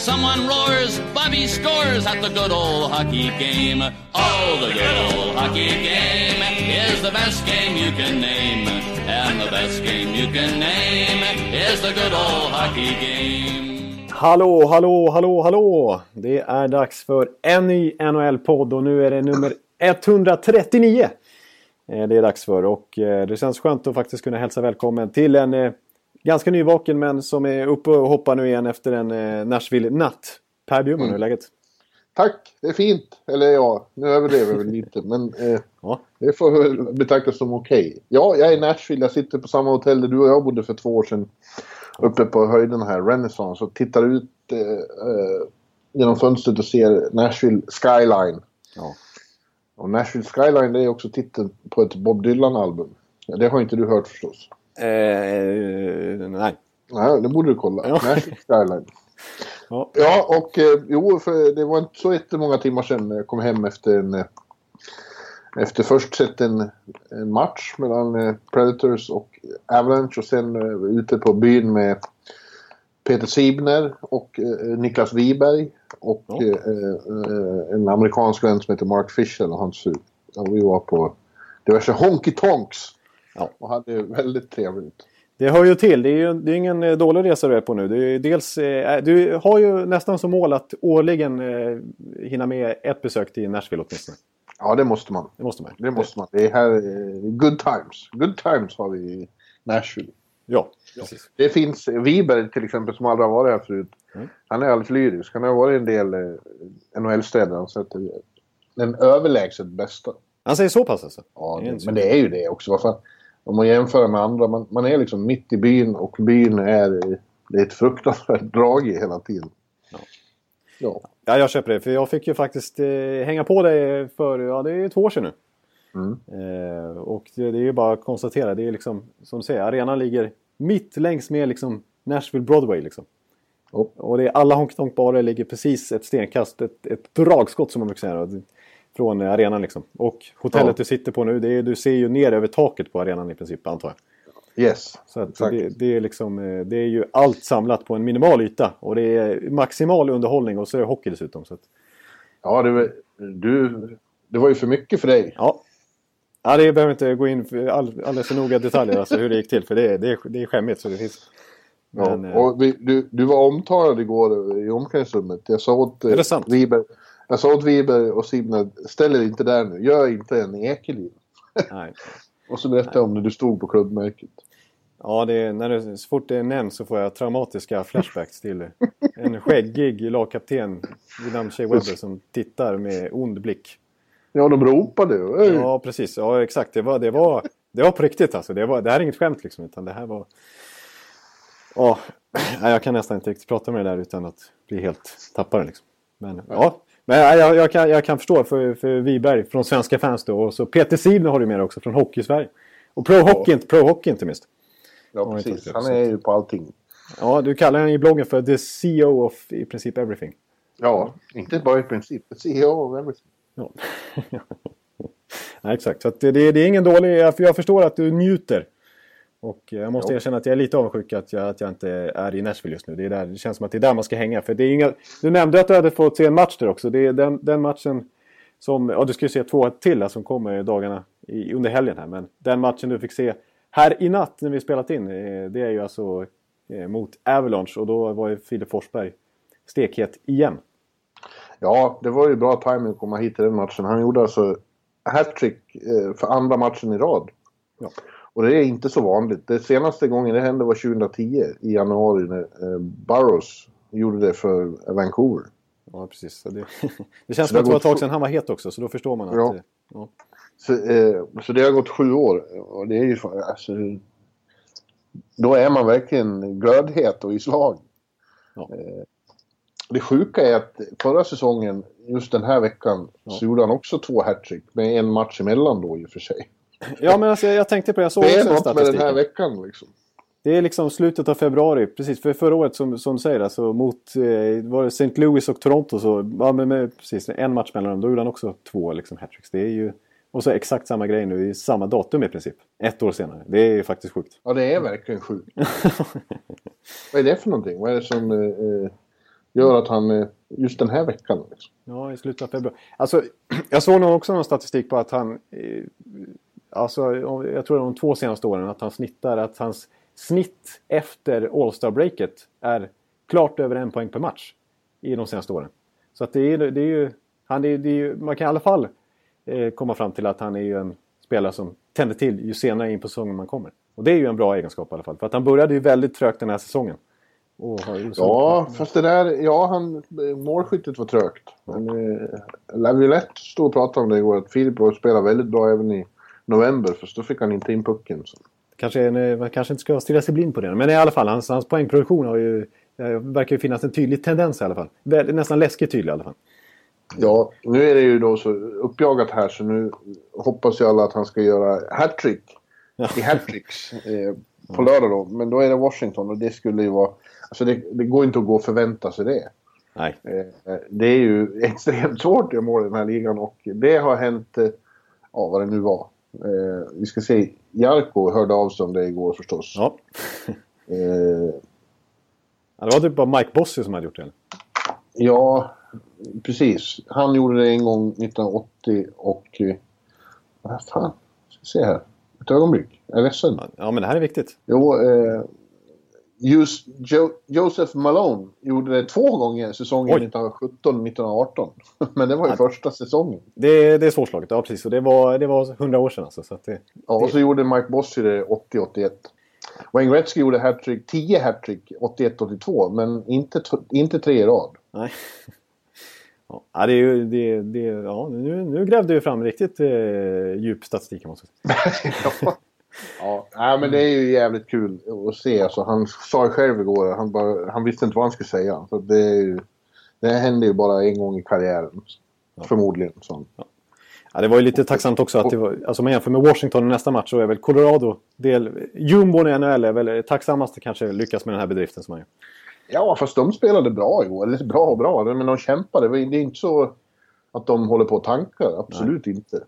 Someone roars, Bobby scores at the good old hockey game. Oh, the good old hockey game is the best game you can name. And the best game you can name is the good old hockey game. Hallå, hallå, hallå, hallå! Det är dags för en ny NHL-podd och nu är det nummer 139. Eh, det är dags för och eh, det känns skönt att faktiskt kunna hälsa välkommen till en eh, ganska nyvaken men som är uppe och hoppar nu igen efter en eh, Nashville-natt. Per Bjurman, hur är läget? Tack, det är fint. Eller ja, nu överdriver jag väl lite. Men eh, Ja. det får väl betraktas som okej. Ja, jag är i Nashville. Jag sitter på samma hotell där du och jag bodde för två år sedan. Uppe på höjden här, Renaissance. Och tittar ut eh, eh, genom fönstret och ser Nashville Skyline. Ja. Och Nashville Skyline det är också titeln på ett Bob Dylan-album. Det har inte du hört förstås. Eh, nej. Nej, det borde du kolla. Ja. Nashville Skyline. Ja. Ja, och eh, jo, för det var inte så jättemånga timmar sedan jag kom hem efter en... Eh, efter först sett en, en match mellan eh, Predators och Avalanche och sen eh, ute på byn med Peter Sibner och eh, Niklas Wiberg och Ja. eh, eh, en amerikansk vän som heter Mark Fischel och hans fru. Och vi var på diverse honky tonks Ja. och hade väldigt trevligt. Det hör ju till. Det är ju det är ingen eh, dålig resa du är på nu. Är ju dels, eh, du har ju nästan som mål att årligen eh, hinna med ett besök till Nashville åtminstone. Ja, det måste man. Det måste man. Det måste man. Det är här, eh, good times. Good times har vi i Nashville. Ja, precis. Det finns Wiberg till exempel som aldrig har varit här förut. Mm. Han är alldeles lyrisk. Han har varit i en del eh, NHL-städer. Han sätter den överlägset bästa. Han säger så pass alltså? Ja, Det är men det är ju det också. Vad fan? Om man jämför med andra. Man, man är liksom mitt i byn och byn är, det är ett fruktansvärt drag i hela tiden. Ja. Ja. Ja, jag köper det. För jag fick ju faktiskt eh, hänga på dig för, ja det är två år sedan nu. Mm. Eh, och det, det är ju bara att konstatera. Det är liksom, som du säger, arenan ligger mitt längs med liksom Nashville Broadway liksom. Ja. Och det är alla honky tonk barer ligger precis ett stenkast, ett, ett dragskott som man brukar säga. Från arenan liksom. Och hotellet Ja. du sitter på nu, det är, du ser ju ner över taket på arenan i princip antar jag. Yes. Så det, det, är liksom, eh, det är ju allt samlat på en minimal yta. Och det är maximal underhållning och så är det hockey dessutom. Så att, Ja, det, var- du, det var ju för mycket för dig. ja. ja, det behöver inte gå in för all, alldeles för noga detaljer alltså hur det gick till. För det, är- det, det är skämmigt så det finns. Ja, Men, eh, och vi, du, du var omtalad igår i omklädningsrummet. Jag sa åt eh, Det sant? Wiberg, och Simon, ställ er inte där nu. Gör inte en Ekelid. nej. Och så berättade jag om när du stod på klubbmärket. Ja, det är, när det, så fort det nämns så får jag traumatiska flashbacks till en skäggig lagkapten vid namn Shea Webber som tittar med ond blick. Ja, de ropade ju. Ja, precis. Ja, exakt. Det var, det var, det var på riktigt alltså. Det, var, det här är inget skämt liksom, utan det här var... Ja, jag kan nästan inte riktigt prata med det där utan att bli helt tappare liksom. Men ja, men ja, jag, jag, kan, jag kan förstå för, för Wiberg från svenska fans då. Och så Peter Sivner har du med dig också från Hockey-Sverige. Och Pro Hockey, inte, Pro Hockey inte minst. Ja, Ja, precis. Han är ju på allting. Ja, du kallar honom i bloggen för the CEO of i princip everything. Ja, inte bara i princip. CEO of everything. Ja. Nej, exakt. Så det, det, är ingen dålig... Jag förstår att du njuter. Och jag måste Jo. erkänna att jag är lite avundsjuk att jag, att jag inte är i Nashville just nu. Det, är där, det känns som att det är där man ska hänga. För det är inga, du nämnde att du hade fått se en match där också. Det är den, den matchen som... Ja, du ska ju se två till som kommer dagarna i, under helgen här. Men den matchen du fick se här i natt när vi spelat in. eh, Det är ju alltså eh, mot Avalanche. Och då var ju Filip Forsberg stekhet igen. Ja, det var ju bra timing att komma hit till den matchen. Han gjorde alltså hattrick eh, för andra matchen i rad. Ja. Och det är inte så vanligt. Det senaste gången det hände var 2010 i januari när eh, gjorde det för Vancouver. Ja, precis. Det, det känns som att det var ett tag sedan han var het också, så då förstår man att... Ja. Ja. Så, eh, så det har gått sju år. Och det är ju alltså, Då är man verkligen glödhet och i slag. Ja. Eh, det sjuka är att förra säsongen, just den här veckan, Ja. så gjorde han också två hattrick med en match emellan då i och för sig. Ja, men alltså, jag tänkte på det. Jag såg Det är något med den här veckan liksom. Det är liksom slutet av februari, precis. För förra året som, som du säger, alltså mot eh, var det St. Louis och Toronto så, ja men med, precis, en match mellan dem, då gjorde han också två liksom hattricks. Det är ju, och så exakt samma grej nu i samma datum i princip. Ett år senare. Det är ju faktiskt sjukt. Ja, det är verkligen sjukt. Vad är det för någonting? Vad är det som eh, eh, gör att han... Eh, just den här veckan liksom? Ja, i slutet av februari. Alltså, jag såg nog också någon statistik på att han... Alltså, jag tror de två senaste åren att han snittar att hans snitt efter All-Star-breaket är klart över en poäng per match i de senaste åren. Så att det är, det är ju... Han är, det är ju, man kan i alla fall eh, komma fram till att han är ju en spelare som tänder till ju senare in på säsongen man kommer. Och det är ju en bra egenskap i alla fall. För att han började ju väldigt trögt den här säsongen. Och har ju Ja, fast det där... Ja, han, målskyttet var trögt. Men eh, Laviolette stod och pratade om det igår. Att Filip spelar väldigt bra även i november. För då fick han inte in pucken. Så. Kanske, en, man kanske inte ska stirra sig blind på det. Men i alla fall, hans, hans poängproduktion har ju... Det verkar ju finnas en tydlig tendens i alla fall. Nästan läskigt tydlig i alla fall. Ja, nu är det ju då så uppjagat här så nu hoppas ju alla att han ska göra hattrick i hattricks eh, på lördag då. Men då är det Washington och det skulle ju vara... Alltså det, det går inte att gå och förvänta sig det. Nej. Eh, det är ju extremt svårt att göra mål i den här ligan och det har hänt, eh, ja vad det nu var. Eh, vi ska se, Jarko hörde av sig om det igår förstås. Ja. Eh, Ja, Det var typ bara Mike Bossy som hade gjort det. eller? ja, precis. Han gjorde det en gång 1980 och... Eh, vad fan? Ska se här. Ett ögonblick. Jag är ledsen. Ja, men det här är viktigt. Jo, eh, just jo, Joseph Malone gjorde det två gånger säsongen Oj. 1917-1918. Men det var ju första säsongen. Det, det är svårslaget. Ja, precis. Och det var, det var 100 år sedan alltså. Så det, Ja, och så gjorde Mike Bossy det 80-81. Wayne Gretzky gjorde hattrick, 10 hattrick 81-82, men inte, inte tre i rad. nej. Ja, det är ju... Det, det, ja, nu, nu grävde du fram riktigt eh, djup statistik. Måste säga. ja. Ja, nej, men det är ju jävligt kul att se. Alltså, han sa ju själv igår, han, bara, han visste inte vad han skulle säga. Så det, är ju, det händer ju bara en gång i karriären. Förmodligen. Så. Ja, det var ju lite tacksamt också att det var, alltså man jämför med Washington i nästa match så är väl Colorado, del, jumbon i NHL är väl tacksammast att kanske lyckas med den här bedriften som man gör. Ja, fast de spelade bra igår. Eller bra och bra, men de kämpade. Det är inte så att de håller på att tanka. Absolut inte.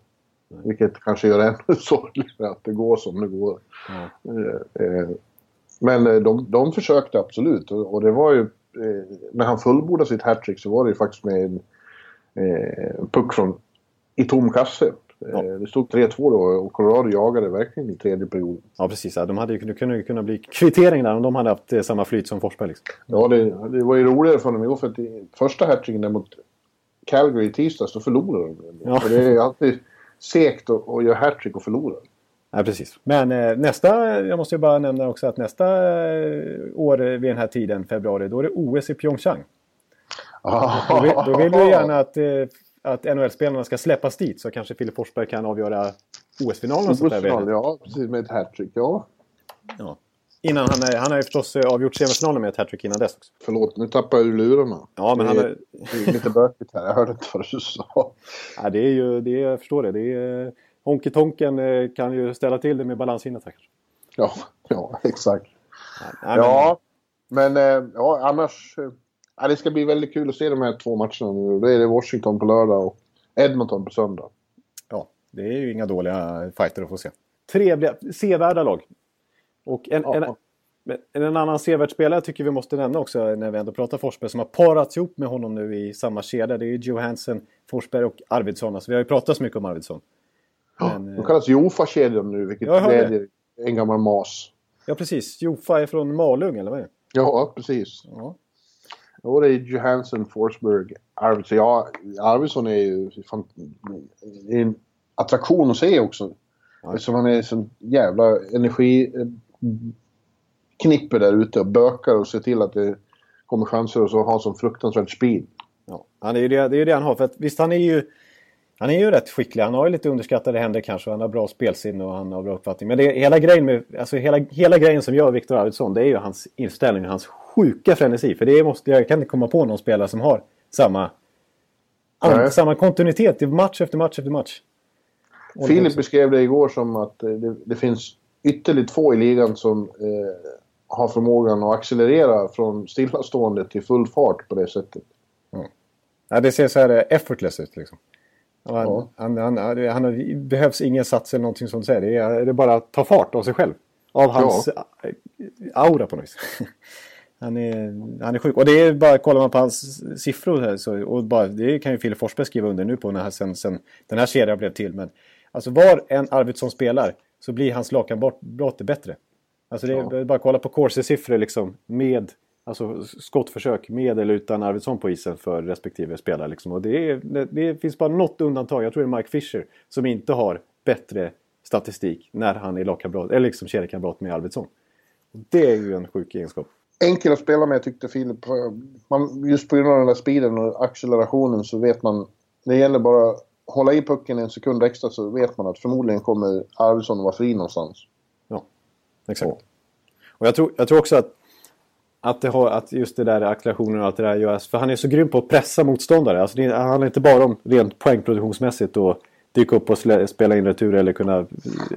Vilket kanske gör det ännu sorgligare att det går som det går. Eh, Men eh, de, de försökte absolut. Och det var ju... När han fullbordade sitt hattrick så var det ju faktiskt med en puck från i tom kasse. Ja. Det stod 3-2 då och Colorado jagade verkligen i tredje perioden. Ja, precis. Ja, de hade ju kunnat, kunnat, bli kvittering där om de hade haft samma flyt som Forsberg. Liksom. Ja, det, det var ju roligare för dem igår för att i första hattricken mot Calgary i tisdags, då förlorade de. Ja. Och det är alltid segt att, att göra hattrick och förlora. Ja, precis. Men eh, nästa, jag måste ju bara nämna också att nästa eh, år vid den här tiden, februari, då är det OS i Pyeongchang. Då vill, då vill vi gärna att, eh, att NHL-spelarna ska släppas dit så kanske Filip Forsberg kan avgöra OS-finalen och. Osfinal, ja, precis med ett hattrick. Ja, Ja. Innan han, är- han har ju förstås eh, avgjort semifinalen med ett hattrick innan dess också. förlåt, nu tappar jag ur lurarna. Ja, men han det, är, det är lite bökigt här. Jag hörde inte vad du sa. ja, det är ju, det är, jag förstår det. det är, Honky Tonken eh, kan ju ställa till det med balanshindret här. Ja, ja exakt. Nej, men- Ja, men eh, ja, annars... eh, Ja, det ska bli väldigt kul att se de här två matcherna nu. Då är det Washington på lördag och Edmonton på söndag. Ja, det är ju inga dåliga fighter att få se. Trevliga, sevärda lag. Och en, Ja. en, men en annan sevärd spelare tycker vi måste nämna också när vi ändå pratar Forsberg som har parats ihop med honom nu i samma kedja. Det är ju Johansson, Forsberg och Arvidsson. Alltså, vi har ju pratat så mycket om Arvidsson. Men, De eh, kallas Jofa-kedjan nu, vilket glädjer en gammal mas. ja, precis. Jofa är från Malung, eller vad är det? Ja, precis. Ja. Ja, det är Johansson, Forsberg, Arvidsson. Ja, Arvidsson är ju fan, är en attraktion att se också. Ja. Eftersom han är sån jävla energiknippe där ute och bökar och ser till att det kommer chanser och så har sån fruktansvärd speed. Ja, han är ju det, det är ju det han har. För att, visst, han är ju... Han är ju rätt skicklig. Han har ju lite underskattade händer kanske. och Han har bra spelsinne och han har bra uppfattning. Men det, hela, grejen med, alltså hela, hela grejen som gör Viktor Arvidsson det är ju hans inställning. Hans sjuka frenesi. För det måste, jag kan inte komma på någon spelare som har samma, Nej. samma kontinuitet i match efter match efter match. Filip beskrev det igår som att eh, det, det finns ytterligt få i ligan som eh, har förmågan att accelerera från stillastående till full fart på det sättet. Mm. Ja, det ser så här effortless ut liksom. Han, ja. han, han, han, behövs ingen sats eller någonting säger. Det är, det är bara att ta fart av sig själv. Av hans ja. aura på något vis. Han är, han är sjuk. Och det är bara, kollar man på hans siffror här så, och bara, det kan ju Filip Forsberg skriva under nu på när, sen, sen den här serien blev till. Men alltså var en Arvidsson spelar så blir hans lagkamrat bättre. Alltså det är ja. bara att kolla på Corsi-siffror liksom med alltså skottförsök med eller utan Arvidsson på isen för respektive spelare. Liksom. Och det, är, det, det, finns bara något undantag, jag tror det är Mike Fisher, som inte har bättre statistik när han är lagkamrat, eller liksom kedjekamrat med Arvidsson. Det är ju en sjuk egenskap. Enkel att spela med tyckte Filip. Man, just på grund av den där speeden och accelerationen så vet man... Det gäller bara hålla i pucken en sekund extra så vet man att förmodligen kommer Arvidsson vara fri någonstans. Ja, exakt. Och, och jag, tror, jag tror också att att, det har, att just det där accelerationen och allt det där görs. För han är så grym på att pressa motståndare. Alltså det handlar inte bara om rent poängproduktionsmässigt och dyka upp och spela in retur eller kunna...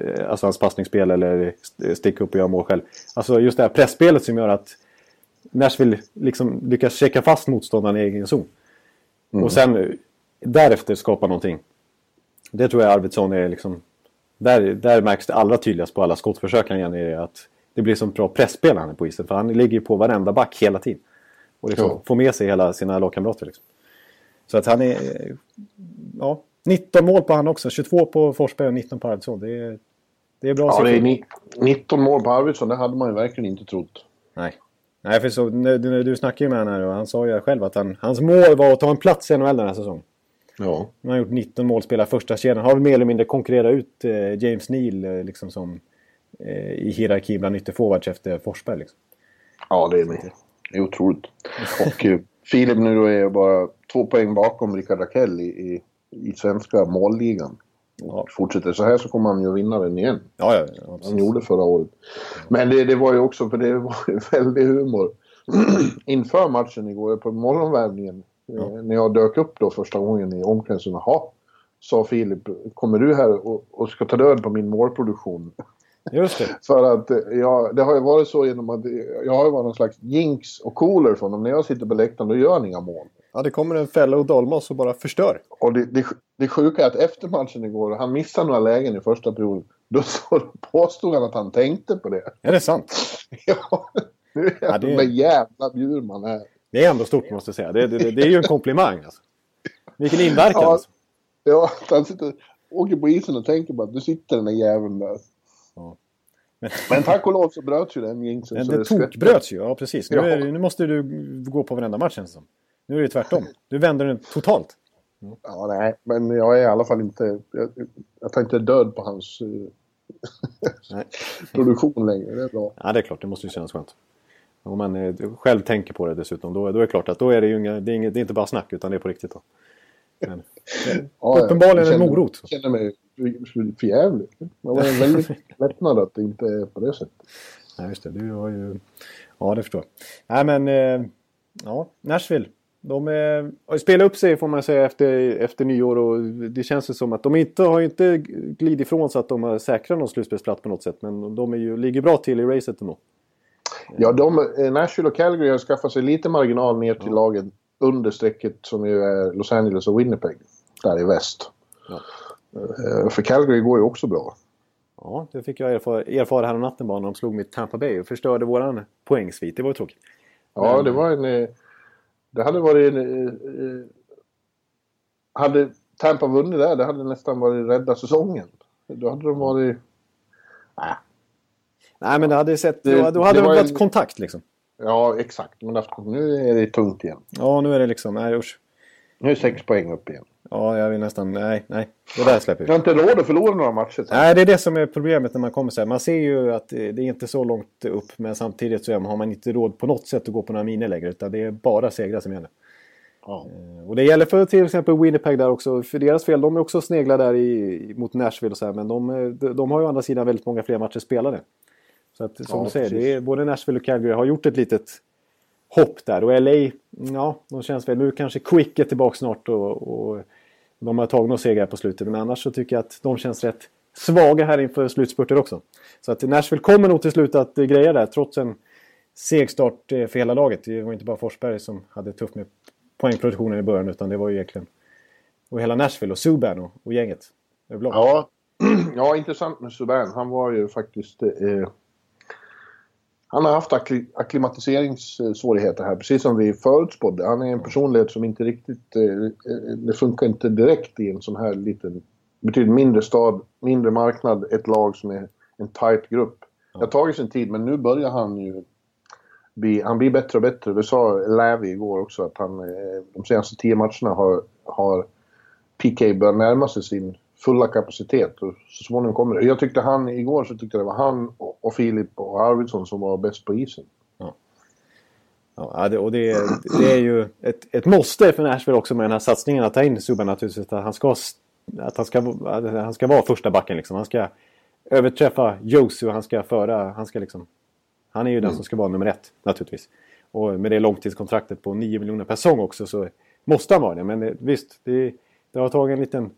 Eh, alltså hans passningsspel eller sticka upp och göra mål själv. Alltså just det här pressspelet som gör att Nashville liksom lyckas checka fast motståndaren i egen zon. Mm. Och sen därefter skapa någonting. Det tror jag Arvidsson är liksom... Där, där märks det allra tydligast på alla skottförsök han genererar att det blir som bra pressspel han är på isen. För han ligger ju på varenda back hela tiden. Och liksom ja. får med sig hela sina lagkamrater. Liksom. Så att han är... Ja, 19 mål på han också. 22 på Forsberg och 19 på Arvidsson. Det är, det är bra Ja, det är 19 mål på Arvidsson. Det hade man ju verkligen inte trott. Nej. Nej, för så, du, du snackade ju med honom här och han sa ju själv att han, hans mål var att ta en plats i NHL den här säsongen. Ja. Han har gjort 19 mål, spelar första kedjan. Har mer eller mindre konkurrerat ut eh, James Neal eh, liksom som eh, i hierarkin bland ytterforwards efter Forsberg. Liksom. Ja, det är, det är otroligt. Och Filip nu då är bara två poäng bakom Rickard Rakell i, i, i svenska målligan. Ja. Fortsätter så här så kommer han ju vinna den igen. Ja, ja, ja han gjorde förra året. Men det, det, var ju också, för det var ju väldigt humor. Inför matchen igår på morgonvärmningen, ja. Eh, när jag dök upp då första gången i omklädningsrummet. Jaha, sa Filip, kommer du här och, och ska ta död på min målproduktion? Just det. För att eh, ja, det har ju varit så genom att jag har ju varit någon slags jinx och cooler från dem. När jag sitter på läktaren då gör han inga mål. Ja, det kommer en fälla och Dalmas och bara förstör. Och det, det, det sjuka är att efter matchen igår, han missade några lägen i första perioden. Då så påstod han att han tänkte på det. Är det sant? ja, nu är ja, det är... jävla Bjurman här. Det är ändå stort måste jag säga. Det, det, det är ju en komplimang alltså. Vilken inverkan ja, alltså. Ja, han sitter, åker på isen och tänker bara att nu sitter den där jäveln där. Ja. Men, Men tack och lov så bröts ju den jinxen. Den, den tokbröts ju, ja precis. Nu, är, nu måste du gå på varenda match känns det som. Nu är det tvärtom. Du vänder den totalt. Mm. Ja, nej, men jag är i alla fall inte... Jag, jag tar inte död på hans uh, produktion längre. Det är bra. Ja, det är klart. Det måste ju kännas skönt. Om man eh, själv tänker på det dessutom, då, då är det klart att då är det ju inga, det är, inget, det är inte bara snack utan det är på riktigt. Då. Men, ja, uppenbarligen en morot. Jag känner mig för jävligt. Det var en väldigt lättnad att det inte är på det sättet. Nej, just det. Du har ju... Ja, det förstår jag. Nej, men... Eh, ja, Nashville. De är, spelar upp sig får man säga efter, efter nyår och det känns som att de inte har inte glidit ifrån så att de har säkrat någon slutspelsplats på något sätt. Men de är ju, ligger bra till i racet ändå. Ja, de, eh, Nashville och Calgary har skaffat sig lite marginal ner till ja. lagen under strecket som ju är Los Angeles och Winnipeg. Där i väst. Ja. Eh, för Calgary går ju också bra. Ja, det fick jag erfara, erfara natten bara när de slog mitt Tampa Bay och förstörde våran poängsvit. Det var ju tråkigt. Ja, det var en... Eh, det hade varit en... Hade Tampa vunnit där, det hade nästan varit rädda säsongen. Då hade de varit... Nej. Nej, men det hade sett... Det, då hade det, varit en... kontakt liksom. Ja, exakt. Men nu är det tungt igen. Ja, nu är det liksom... Nej, usch. Nu är sex poäng upp igen. Ja, jag vill nästan... Nej, nej. Det där släpper vi. Jag har inte råd att förlora några matcher. Nej, det är det som är problemet när man kommer så här. Man ser ju att det är inte så långt upp. Men samtidigt så har man inte råd på något sätt att gå på några miner längre. Utan det är bara segrar som gäller. Ja. Eh, och det gäller för till exempel Winnipeg där också. För deras fel. De är också sneglar där i, mot Nashville och så här. Men de, de har ju å andra sidan väldigt många fler matcher spelade. Så att som ja, du säger, det är, både Nashville och Calgary har gjort ett litet hopp där. Och LA, ja, de känns väl... Nu kanske Quick är tillbaka snart och, och De har tagit några segrar på slutet, men annars så tycker jag att de känns rätt svaga här inför slutspurter också. Så att Nashville kommer nog till slut att greja det trots en seg start för hela laget. Det var inte bara Forsberg som hade tufft med poängproduktionen i början utan det var ju egentligen och hela Nashville och Subban och, och gänget. Ja, ja, intressant med Subban. Han var ju faktiskt... Eh, han har haft akklimatiseringssvårigheter här, precis som vi förutspådde. Han är en personlighet som inte riktigt... Eh, det funkar inte direkt i en sån här liten... Betydligt mindre stad, mindre marknad, ett lag som är en tight grupp. Det har tagit sin tid, men nu börjar han ju bli... Han blir bättre och bättre. Det sa Lävi igår också, att han eh, de senaste tio matcherna har, har PK börjar närma sig sin fulla kapacitet och så småningom kommer det. Jag tyckte han, igår så tyckte jag det var han och Filip och Arvidsson som var bäst på isen. Ja. Ja, det, och det, det, är ju ett, ett måste för Nashville också med den här satsningen att ta in Subban naturligtvis. Att han ska, att han ska, att han ska vara första backen liksom. Han ska överträffa Josu och han ska föra, han ska liksom... Han är ju mm. den som ska vara nummer ett naturligtvis. Och med det långtidskontraktet på 9 miljoner per säsong också så måste han vara det. Men visst, det, det har tagit en liten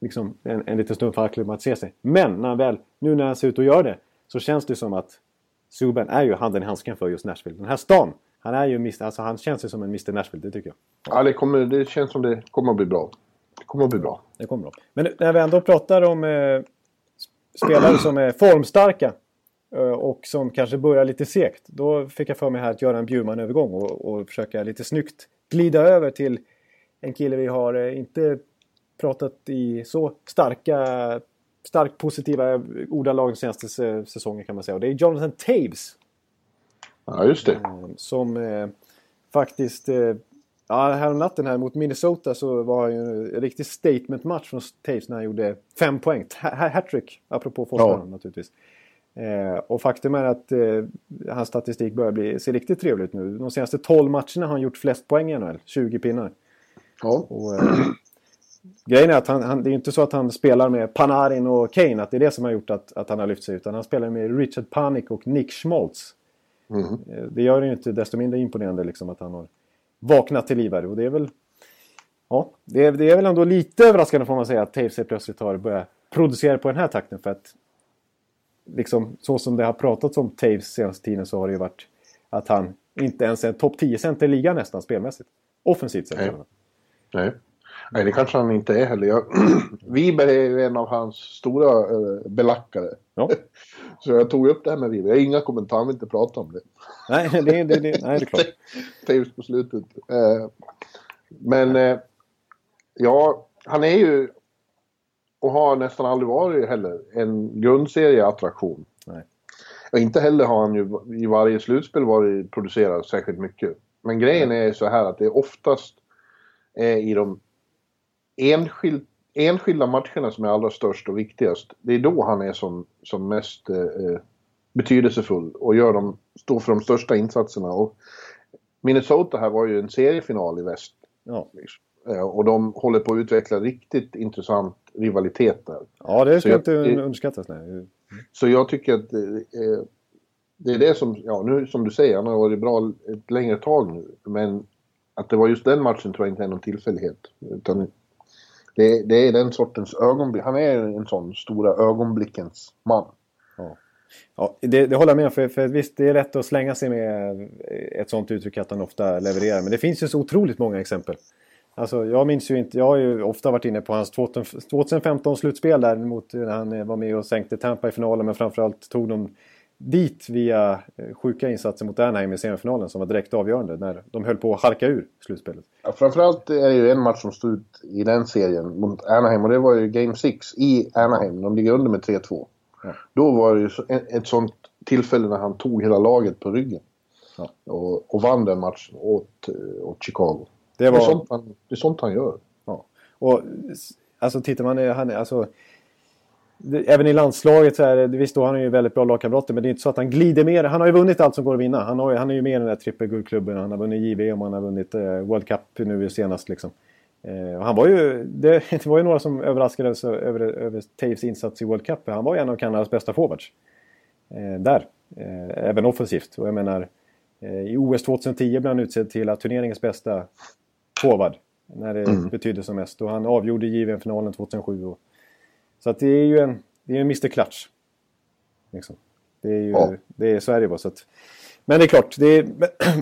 liksom, en, en liten stund för att acklimatisera sig. Men när han väl, nu när han ser ut att göra det så känns det som att Subban är ju handen i handsken för just Nashville. Den här stan, han, är ju, alltså, han känns ju som en Mr Nashville, det tycker jag. Ja, det, kommer, det känns som det kommer att bli bra. Det kommer att bli bra. Det kommer bra. Men när vi ändå pratar om eh, spelare som är formstarka eh, och som kanske börjar lite segt. Då fick jag för mig här att göra en Bjurman-övergång och, och försöka lite snyggt glida över till en kille vi har eh, inte pratat i så starka, starkt positiva ordalag de senaste säsongen kan man säga. Och det är Jonathan Taves. Ja, just det. Eh, som eh, faktiskt... Eh, ja, häromnatten här mot Minnesota så var det ju en riktig statement-match från Taves när han gjorde fem poäng. Hattrick, apropå Forsberg ja. naturligtvis. Eh, och faktum är att eh, hans statistik börjar bli, se riktigt trevlig ut nu. De senaste 12 matcherna har han gjort flest poäng i NHL, 20 pinnar. Ja. Och, eh, grejen är att han, han, det är inte så att han spelar med Panarin och Kane, att det är det som har gjort att, att han har lyft sig. Utan han spelar med Richard Panik och Nick Schmaltz. Mm. Eh, det gör det ju inte desto mindre imponerande liksom, att han har vaknat till liv här. Och det är väl... Ja, det är, det är väl ändå lite överraskande får man säga att Taves plötsligt har börjat producera på den här takten. För att liksom, så som det har pratats om Taves senaste tiden så har det ju varit att han inte ens är en topp 10-center i ligan nästan spelmässigt. Offensivt sett. Nej. Nej. Nej, det kanske han inte är heller. Jag, Wiber är en av hans stora uh, belackare. Ja. Så jag tog upp det här med Wiber. Jag har inga kommentarer, vill inte prata om det. Nej, det, det, det, nej, det är klart. Trivs på slutet. Uh, men uh, ja, han är ju och har nästan aldrig varit heller en grundserieattraktion. Nej. Och inte heller har han ju i varje slutspel varit producerad särskilt mycket. Men grejen är så här att det är oftast är i de enskild, enskilda matcherna som är allra störst och viktigast. Det är då han är som, som mest eh, betydelsefull och gör de, står för de största insatserna. Och Minnesota här var ju en seriefinal i väst. Ja. Eh, och de håller på att utveckla riktigt intressant rivalitet där. Ja, det ska jag, inte underskattas. Nej. Så jag tycker att eh, det är det som, ja nu som du säger, han har varit bra ett längre tag nu. Men att det var just den matchen tror jag inte är någon tillfällighet. Utan det, det är den sortens ögonblick. Han är en sån stora ögonblickens man. Ja. Ja, det, det håller jag med om. För, för visst, det är lätt att slänga sig med ett sånt uttryck att han ofta levererar. Men det finns ju så otroligt många exempel. Alltså, jag minns ju inte, jag har ju ofta varit inne på hans 2015 slutspel där mot när han var med och sänkte Tampa i finalen men framförallt tog de dit via eh, sjuka insatser mot Anaheim i semifinalen som var direkt avgörande när de höll på att halka ur slutspelet. Ja, framförallt är det ju en match som stod ut i den serien mot Anaheim och det var ju Game 6 i Anaheim. De ligger under med 3-2. Ja. Då var det ju ett sånt tillfälle när han tog hela laget på ryggen. Ja. Och, och vann den matchen åt, eh, åt Chicago. Det, var... det, är sånt han, det är sånt han gör. Ja. Och alltså tittar man... Han, alltså, även i landslaget så är det, visst då han är ju väldigt bra lagkamrater men det är inte så att han glider mer. Han har ju vunnit allt som går att vinna. Han, har, han är ju med i den där trippelguldklubben. Han har vunnit JVM och han har vunnit eh, World Cup nu senast liksom. Eh, han var ju, det, det, var ju några som överraskades över, över Taves insats i World Cup. Han var ju en av Kanadas bästa forwards. Eh, där. Eh, även offensivt. Och jag menar, eh, i OS 2010 blev han utsedd till turneringens bästa forward. När det mm. betydde som mest. Och han avgjorde JVM-finalen 2007. Och, så att det är ju en, det är en Mr Clutch. Liksom. Det är ju, ja. det är, så är det bara. Så att, men det är klart, det är,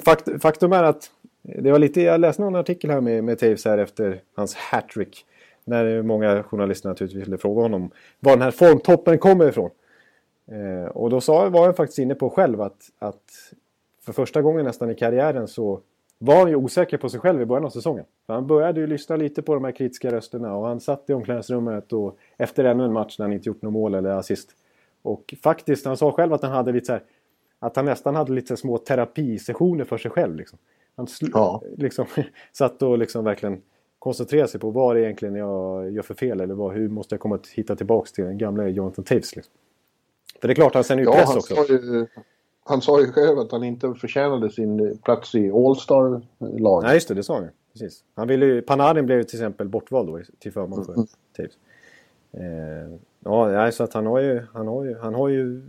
fakt, faktum är att det var lite, jag läste någon artikel här med, med Taves här efter hans hattrick. När många journalister naturligtvis ville fråga honom var den här formtoppen kommer ifrån. Eh, och då sa, var han faktiskt inne på själv att, att för första gången nästan i karriären så var han ju osäker på sig själv i början av säsongen. För han började ju lyssna lite på de här kritiska rösterna och han satt i omklädningsrummet och efter ännu en match när han inte gjort något mål eller assist. Och faktiskt, han sa själv att han hade lite så här, att han nästan hade lite små terapisessioner för sig själv. Liksom. Han ja. liksom, satt och liksom verkligen koncentrerade sig på vad det egentligen jag gör för fel eller vad, hur måste jag komma att hitta tillbaks till den gamla Jonathan Taves. Liksom. För det är klart, han sänder ju ja, press också. Ju, han sa ju själv att han inte förtjänade sin plats i All-Star-laget. Nej, just det, det sa han Precis. Han ville ju, Panarin blev ju till exempel bortvald då till förmån för mm. Taves. Eh, ja, så att han har ju, han har ju, han har ju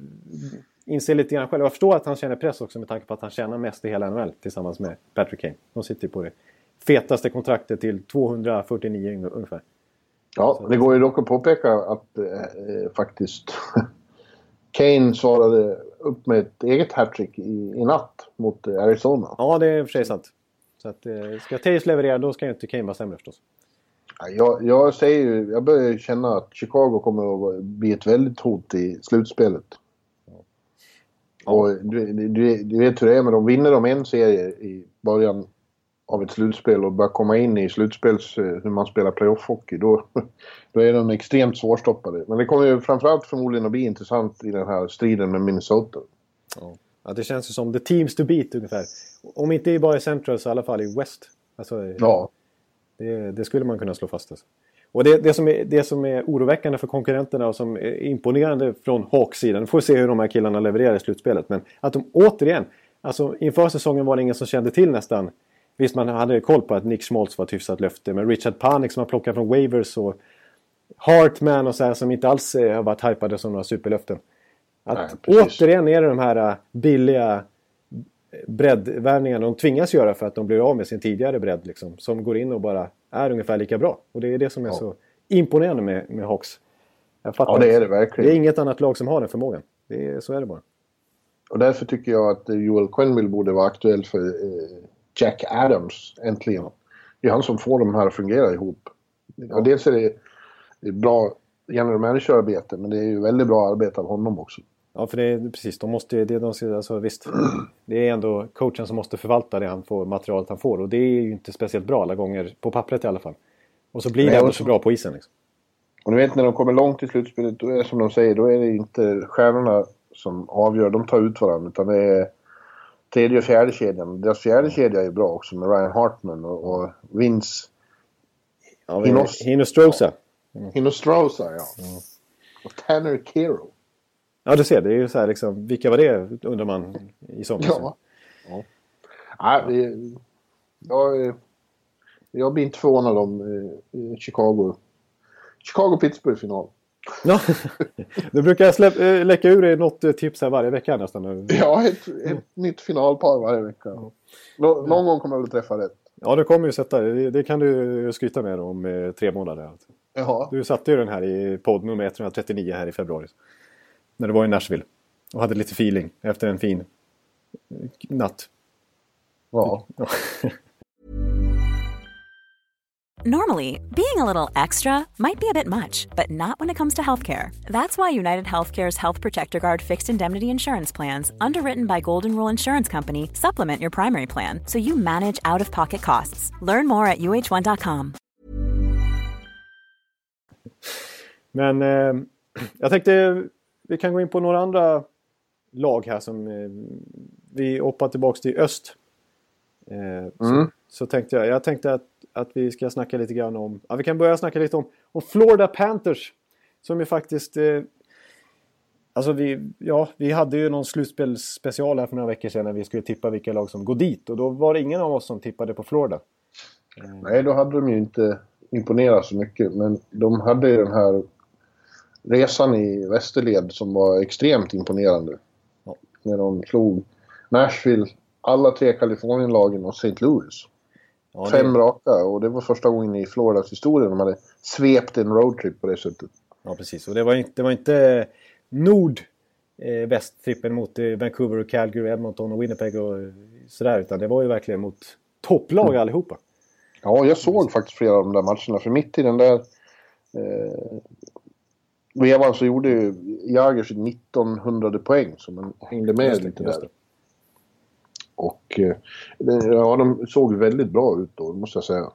inser lite grann själv. Jag förstår att han känner press också med tanke på att han tjänar mest i hela NHL tillsammans med Patrick Kane. De sitter ju på det fetaste kontraktet till 249 ungefär. Ja, det går ju dock att påpeka att eh, faktiskt Kane svarade upp med ett eget hattrick i, i natt mot Arizona. Ja, det är för sig sant. Så att, eh, ska Taves leverera då ska ju inte Kane vara sämre förstås. Jag, jag säger ju, jag börjar känna att Chicago kommer att bli ett väldigt hot i slutspelet. Ja. Och du, du, du, vet hur det är med dem. Vinner de en serie i början av ett slutspel och börjar komma in i slutspels, eh, hur man spelar playoff-hockey, då, då är de extremt svårstoppade. Men det kommer ju framförallt förmodligen att bli intressant i den här striden med Minnesota. Ja, det känns ju som the teams to beat ungefär. Om inte bara i Central så i alla fall i West. Alltså, ja. Det, det, skulle man kunna slå fast. Alltså. Och det, det, som är, det som är oroväckande för konkurrenterna och som är imponerande från Hawks sidan. Nu får se hur de här killarna levererar i slutspelet. Men att de återigen, alltså inför säsongen var det ingen som kände till nästan. Visst man hade koll på att Nick Schmaltz var ett hyfsat löfte. Men Richard Panik som har plockat från Wavers och Hartman och så här som inte alls har varit hypade som några superlöften. Att Nej, återigen är det de här äh, billiga breddvärvningarna de tvingas göra för att de blir av med sin tidigare bredd. Liksom, som går in och bara är ungefär lika bra. Och det är det som är ja. så imponerande med, med Hawks. ja, det är det verkligen. Det är inget annat lag som har den förmågan. Det är, så är det bara. Och därför tycker jag att Joel Quenneville borde vara aktuell för eh, Jack Adams, äntligen. Det är han som får de här att fungera ihop. Ja, dels är det bra general manager-arbete, men det är ju väldigt bra arbete av honom också. Ja, för det är precis. De måste, det de, alltså, visst, det är ändå coachen som måste förvalta det han får, materialet han får. Och det är ju inte speciellt bra alla gånger, på pappret i alla fall. Och så blir Nej, det ändå så bra på isen. Liksom. Och du vet när de kommer långt i slutspelet, då är det som de säger, då är det inte stjärnorna som avgör. De tar ut varandra, utan det är tredje och fjärde kedjan. Deras fjärde kedja är bra också med Ryan Hartman och, och Vince... Ja, Hinos... Hinostrosa. Mm. Hinostrosa, ja. Mm. Och Tanner Kero. Ja, du ser. Det är ju så här liksom. Vilka var det undrar man i somras? Ja. ja. ja det, jag, jag blir inte förvånad om eh, Chicago. Chicago-Pittsburgh-final. Ja, du brukar släpp, äh, läcka ur dig något eh, tips här varje vecka nästan. Ja, ett, ett nytt finalpar varje vecka. Nå, någon ja. gång kommer jag väl träffa rätt. Ja, du kommer ju sätta det. Det kan du skryta med om eh, tre månader. Jaha. Du satte ju den här i podd nummer 139 här i februari. När du var i Nashville. Och hade lite feeling efter en fin natt. Ja. Normally, being a little extra might be a bit much, but not when it comes to healthcare. That's why United Healthcare's Health Protector Guard fixed indemnity insurance plans, underwritten by Golden Rule Insurance Company, supplement your primary plan so you manage out of pocket costs. Learn more at uh1.com. Men eh, jag tänkte vi kan gå in på några andra lag här som eh, vi hoppar tillbaks till öst. Eh, mm. så, så, tänkte jag, jag tänkte att, att vi ska snacka lite grann om, ja, vi kan börja snacka lite om, om Florida Panthers. Som ju faktiskt, eh, alltså vi, ja, vi hade ju någon slutspelsspecial här för några veckor sedan när vi skulle tippa vilka lag som går dit. Och då var det ingen av oss som tippade på Florida. Nej, då hade de ju inte imponerat så mycket. Men de hade ju den här resan i västerled som var extremt imponerande. Ja. När de slog Nashville, alla tre Kalifornienlagen och St. Louis. Ja, Fem det... raka och det var första gången i Floridas historia de hade svept en roadtrip på det sättet. Ja, precis. Och det var inte, det var inte nord eh, västtrippen mot eh, Vancouver och Calgary, Edmonton och Winnipeg och eh, sådär. Utan det var ju verkligen mot topplag mm. allihopa. Ja, jag såg faktiskt flera av de där matcherna. För mitt i den där eh, vevan så gjorde ju Jagr sitt 1900 poäng. Så man hängde med lite där. Och eh, ja, de såg väldigt bra ut då, måste jag säga.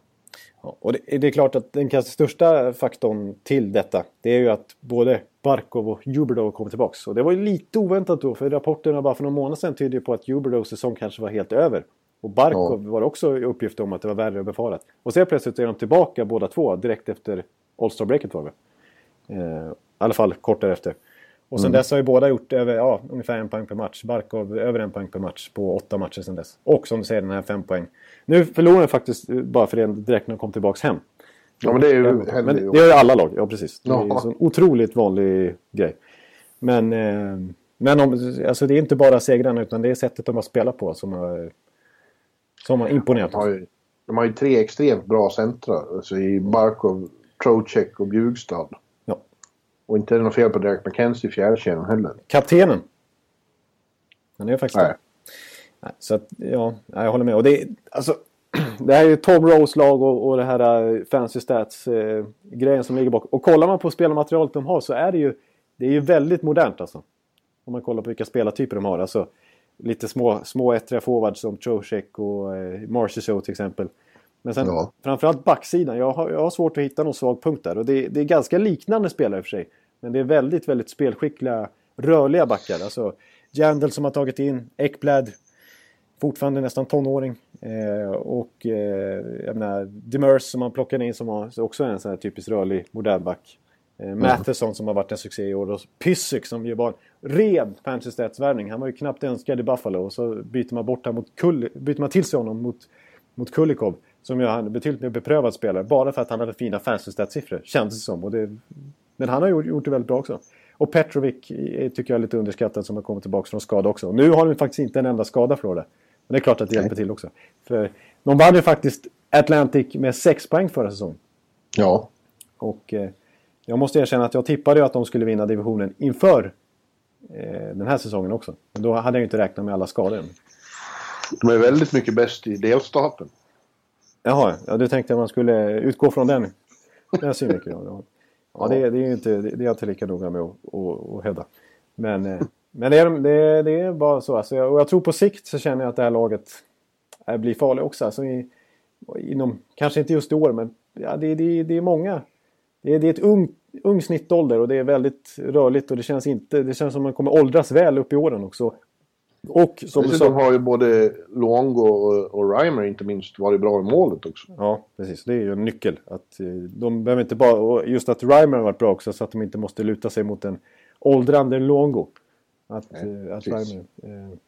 Ja, och det, det, är klart att den kanske största faktorn till detta det är ju att både Barkov och Huberdo kom tillbaka. Och det var ju lite oväntat då för rapporterna bara för några månader sedan tydde ju på att Huberdos säsong kanske var helt över. Och Barkov ja. var också uppgift om att det var värre än befarat. Och sen plötsligt är de tillbaka båda två direkt efter All-Star-breaket var det eh, I alla fall kort därefter. Och sen mm. dess har ju båda gjort över, ja, ungefär en poäng per match. Barkov över en poäng per match på åtta matcher sen dess. Och som du säger den här fem poäng. Nu förlorade de faktiskt bara för det direkt när de kom tillbaka hem. Ja men det är ju men det gör ju alla lag, ja precis. Det är ju en otroligt vanlig grej. Men, eh, men om, alltså det är inte bara segrarna utan det är sättet de har spelat på som har, som har imponerat. De har, ju, de har ju tre extremt bra centra. Alltså i Barkov, Trocek och Bjugstad. Och inte är det något fel på Derek McKenzie i fjärdekedjan heller. Kaptenen. Han är faktiskt Nej. Nej, så att, ja, jag håller med. Och det, alltså, det här är ju Tom Rose lag och, och det här uh, Fancy Stats-grejen uh, som ligger bakom. Och kollar man på spelarmaterialet de har så är det ju, det är ju väldigt modernt alltså. Om man kollar på vilka spelartyper de har. Alltså, lite små, små ettriga forwards som Trocek och uh, Marchessault till exempel. Men sen ja. framförallt backsidan. Jag har, jag har svårt att hitta någon svag punkt där. Och det, det är ganska liknande spelare i för sig. Men det är väldigt, väldigt spelskickliga, rörliga backar. Alltså Jandel som har tagit in, Ekblad, fortfarande nästan tonåring. Eh, och eh, jag menar, Demers som man plockade in som har, också är en sån här typisk rörlig modern back. Eh, mm. Matheson som har varit en succé i år och Pysyk som ju var en ren Manchester Han var ju knappt önskad i Buffalo och så byter man bort mot Kull, byter man till sig honom mot, mot Kulikov. Som ju är en betydligt mer beprövad spelare. Bara för att han hade fina fantasy-siffror. Kändes det som. Och det, men han har gjort, gjort det väldigt bra också. Och Petrovic tycker jag är lite underskattad som har kommit tillbaka från skada också. Nu har de faktiskt inte en enda skada Florida. Men det är klart att det hjälper till också. För de vann ju faktiskt Atlantic med 6 poäng förra säsongen. Ja. Och eh, jag måste erkänna att jag tippade ju att de skulle vinna divisionen inför eh, den här säsongen också. Men då hade jag ju inte räknat med alla skador. De är väldigt mycket bäst i delstaten. Jaha, ja, du tänkte att man skulle utgå från den, den synvinkeln. Ja, ja det, det, är inte, det, är jag inte lika noga med att, att, att hävda. Men eh, men det är, det, det är bara så. Alltså, och jag tror på sikt så känner jag att det här laget blir farligt också. Alltså, i, inom, kanske inte just i år, men ja, det, det, det är många. Det är, det är ett ung, ung snittålder och det är väldigt rörligt och det känns, inte, det känns som att man kommer åldras väl upp i åren också. Och som Dessutom har ju både Luongo och, och Reimer inte minst varit bra i målet också. Ja, precis. Det är ju en nyckel. Att eh, de behöver inte bara, och just att Reimer har varit bra också så att de inte måste luta sig mot en åldrande Luongo. Att, Nej, eh, att Värmö, eh,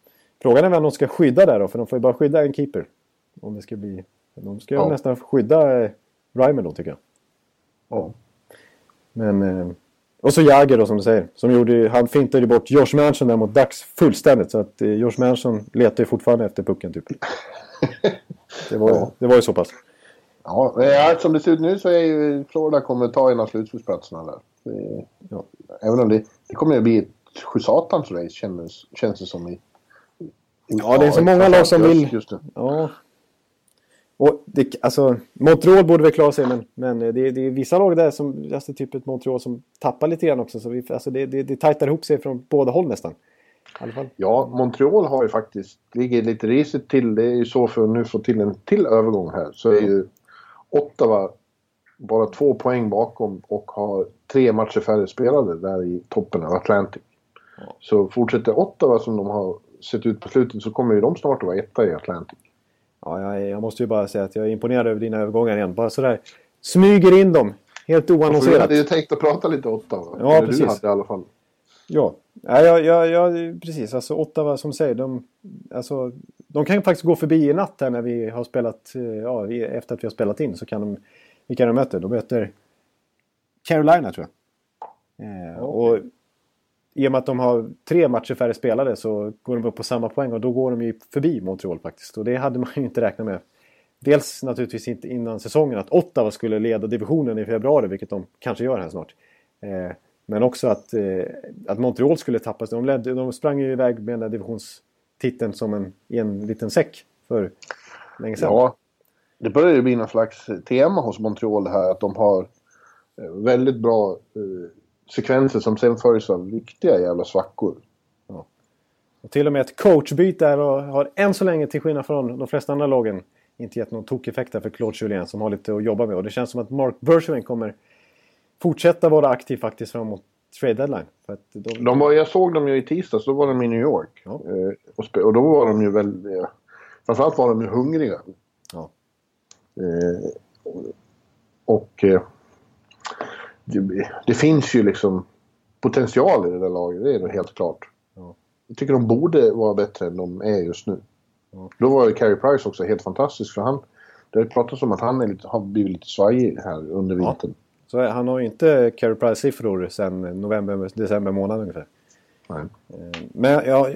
frågan är vem de ska skydda där då, för de får ju bara skydda en keeper. Om det ska bli... De ska ja. nästan skydda eh, Reimer då tycker jag. Ja. Men... Eh, och så Jagger då som du säger. Som gjorde, han fintade ju bort Josh Manson där mot Dax fullständigt. Så att eh, Josh Manson letar ju fortfarande efter pucken typ. det, var, ja. det var ju så pass. Ja, som det ser ut nu så är ju Florida kommer ta en av slutspelsplatserna där. Det, ja. Även om det, det kommer att bli ett sjusatans race känns, känns det som i... ja, det är så många lag som vill... Ja. Och det, alltså, Montreal borde väl klara sig, men, men det, det är vissa lag där som, alltså typ ett Montreal som tappar lite grann också. Så vi, alltså det, det, det tajtar ihop sig från båda håll nästan. Ja, Montreal har ju faktiskt, ligger lite risigt till. Det är ju så för att nu få till en till övergång här. Så är ju Ottawa bara två poäng bakom och har tre matcher färre spelade där i toppen av Atlantic. Så fortsätter Ottawa som de har sett ut på slutet så kommer ju de snart att vara etta i Atlantic. Ja, jag, jag måste ju bara säga att jag är imponerad över dina övergångar igen. Bara sådär smyger in dem. Helt oannonserat. Du hade ju tänkt att prata lite Ottawa. Ja, Eller precis. Du hade i alla fall. Ja, ja, ja, ja, ja precis. Alltså Ottawa som säger, de, alltså, de kan faktiskt gå förbi i natt här när vi har spelat, eh, ja, efter att vi har spelat in så kan de, vilka de möter? De möter Carolina tror jag. Eh, och i och med att de har tre matcher färre spelade så går de upp på samma poäng och då går de ju förbi Montreal faktiskt. Och det hade man ju inte räknat med dels naturligtvis inte innan säsongen att Ottawa skulle leda divisionen i februari, vilket de kanske gör här snart. Eh, men också att, eh, att Montreal skulle tappas. De, ledde, de sprang ju iväg med den där divisionstiteln som en, i en liten säck för länge sedan. Ja, det börjar ju bli någon slags tema hos Montreal här att de har eh, väldigt bra eh, sekvenser som sen följs av riktiga jävla svackor. Ja. Och till och med ett coachbyte där och har än så länge till skillnad från de flesta andra lagen inte gett någon tokeffekt där för Claude Julien som har lite att jobba med. Och det känns som att Mark Bergevin kommer fortsätta vara aktiv faktiskt framåt trade deadline. För de... De var, jag såg dem ju i tisdags, då var de i New York. Ja. Eh, och, och, då var de ju väldigt... Eh, framförallt var de ju hungriga. Ja. Eh, och... Eh, det, finns ju liksom potential i det där laget, det är helt klart. Ja. Jag tycker de borde vara bättre än de är just nu. Ja. Då var ju Carey Price också helt fantastisk för han... Det har pratats om att han är lite, har blivit lite svajig här under vintern. Så han har ju inte Carey Price-siffror sedan november, december månad ungefär. Nej. Eh, men ja,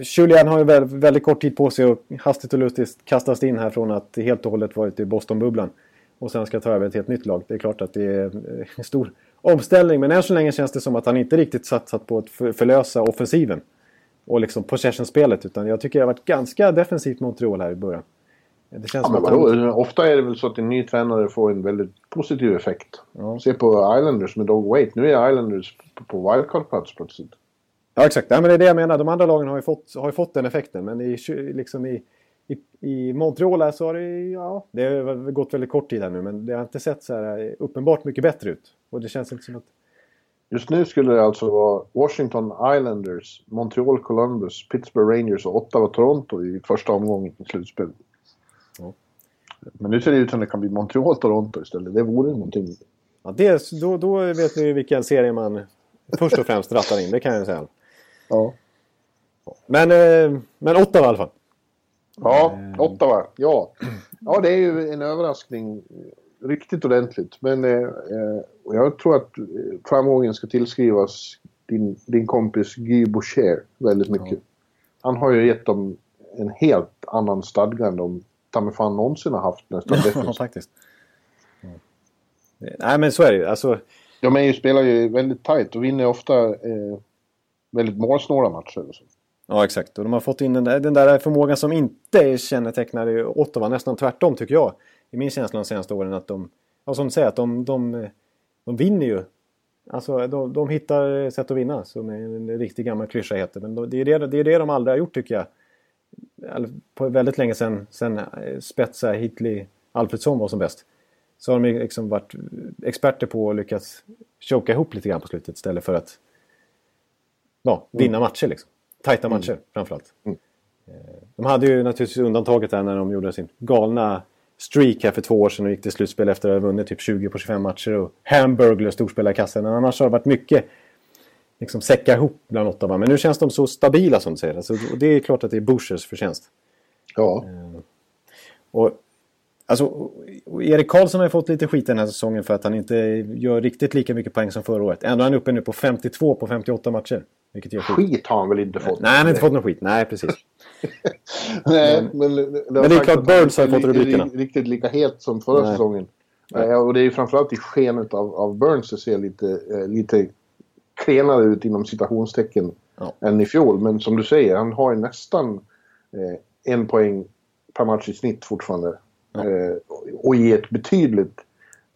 Julian har ju väldigt, väldigt kort tid på sig och hastigt och lustigt kastas in här från att helt och hållet varit i Boston-bubblan. Och sen ska ta över ett helt nytt lag. Det är klart att det är en stor omställning. Men än så länge känns det som att han inte riktigt satsat på att förlösa offensiven. Och liksom possession-spelet. Utan jag tycker det har varit ganska defensivt Montreal här i början. Det känns ja, men vadå? Han... Ofta är det väl så att en ny tränare får en väldigt positiv effekt. Ja. Se på Islanders med Dog Wait. Nu är Islanders på wildcard-plats plötsligt. Ja, exakt. Ja, men det är det jag menar. De andra lagen har ju fått, har ju fått den effekten. Men i, liksom i, i, i Montreal här så har det, ja, det har gått väldigt kort tid här nu. Men det har inte sett så här uppenbart mycket bättre ut. Och det känns inte som att... Just nu skulle det alltså vara Washington Islanders, Montreal Columbus, Pittsburgh Rangers och Ottawa Toronto i första omgången i slutspelet. Ja. Men nu ser det ut som det kan bli Montreal-Toronto istället. Det vore någonting. Ja, det, då, då vet vi vilken serie man först och främst rattar in. Det kan jag säga. Ja. Men, eh, men Ottawa i alla fall. Ja, Ottawa. Ja. ja, det är ju en överraskning. Riktigt ordentligt. Men eh, eh jag tror att framgången ska tillskrivas din, din kompis Guy Boucher väldigt mycket. Ja. Han har ju gett dem en helt annan stadga än de ta mig fan någonsin har haft nästan Ja, faktiskt. Ja. Nej, men så är det ju. Alltså... De är ju, spelar ju väldigt tajt och vinner ofta eh, väldigt målsnåla matcher. Så. Ja, exakt. Och de har fått in den där, den där förmågan som inte kännetecknar Ottawa. Nästan tvärtom, tycker jag. I min känsla de senaste åren att de... Ja, som du säger, att de, de, de vinner ju. Alltså, de, de hittar sätt att vinna, som en riktig gammal klyscha heter. Men det är det, det är det de aldrig har gjort, tycker jag på väldigt länge sedan, sedan eh, Spetsa, Hitli, Alfredsson var som bäst. Så har de liksom varit experter på att lyckas choka ihop lite grann på slutet istället för att ja, vinna mm. matcher. Liksom. Tajta matcher mm. framförallt. Mm. Eh, de hade ju naturligtvis undantaget där när de gjorde sin galna streak här för två år sedan och gick till slutspel efter att ha vunnit typ 20 på 25 matcher och Hamburglar storspelare i kassan. Men annars har det varit mycket liksom säcka ihop bland Ottawa. Men nu känns de så stabila som du säger. Alltså, och det är klart att det är Bushers förtjänst. Ja. Eh, och, alltså, Erik Karlsson har fått lite skit den här säsongen för att han inte gör riktigt lika mycket poäng som förra året. Ändå är han uppe nu på 52 på 58 matcher. Vilket gör skit. skit har han väl inte fått? Nej, han har inte fått någon skit. Nej, precis. Nej, men, men, det, men det är klart Burns har fått rubrikerna. Riktigt lika het som förra Nej. säsongen. Nej. Och det är ju framförallt i skenet av, av Burns det ser lite, eh, lite klenare ut inom citationstecken ja. än i fjol. Men som du säger, han har ju nästan eh, en poäng per match i snitt fortfarande. Eh, och i ett betydligt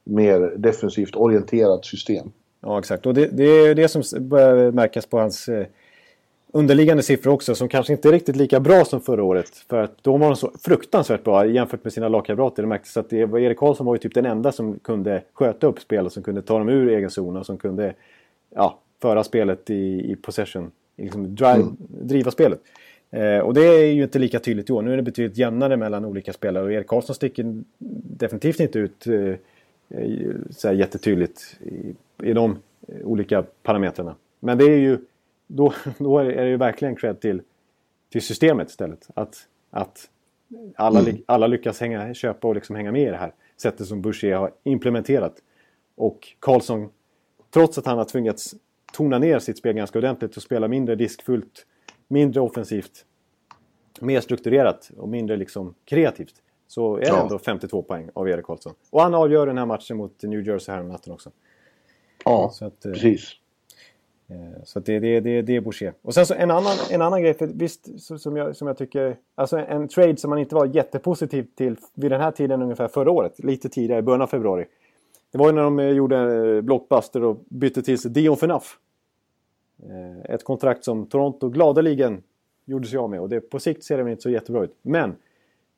mer defensivt orienterat system. Ja, exakt. Och det, det är det som börjar märkas på hans eh, underliggande siffror också som kanske inte är riktigt lika bra som förra året. För att då var de så fruktansvärt bra jämfört med sina lagkamrater. Det märktes att det, Erik Karlsson var ju typ den enda som kunde sköta upp spelet, som kunde ta dem ur egen zon och som kunde ja, föra spelet i, i possession. Liksom drive, mm. Driva spelet. Eh, och det är ju inte lika tydligt i år. Nu är det betydligt jämnare mellan olika spelare och Erik Karlsson sticker definitivt inte ut eh, så här jättetydligt i, i de olika parametrarna. Men det är ju då, då är det ju verkligen cred till, till systemet istället. Att, att alla, mm. alla lyckas hänga, köpa och liksom hänga med i det här sättet som Boucher har implementerat. Och Karlsson, trots att han har tvingats tona ner sitt spel ganska ordentligt och spela mindre riskfullt, mindre offensivt, mer strukturerat och mindre liksom kreativt. så är det Ja. ändå 52 poäng av Erik Karlsson. Och han avgör den här matchen mot New Jersey här om natten också. Ja, Så att, eh, precis. Eh, Så att det, det, det, det är Boucher. Och sen så en annan, en annan grej, för visst så, som, jag, som jag tycker... Alltså en trade som man inte var jättepositiv till vid den här tiden ungefär förra året. Lite tidigare, i början av februari. Det var ju när de eh, gjorde blockbuster och bytte till sig Dion Phaneuf. Eh, ett kontrakt som Toronto gladeligen gjorde sig av med. Och det, på sikt ser det väl inte så jättebra ut. Men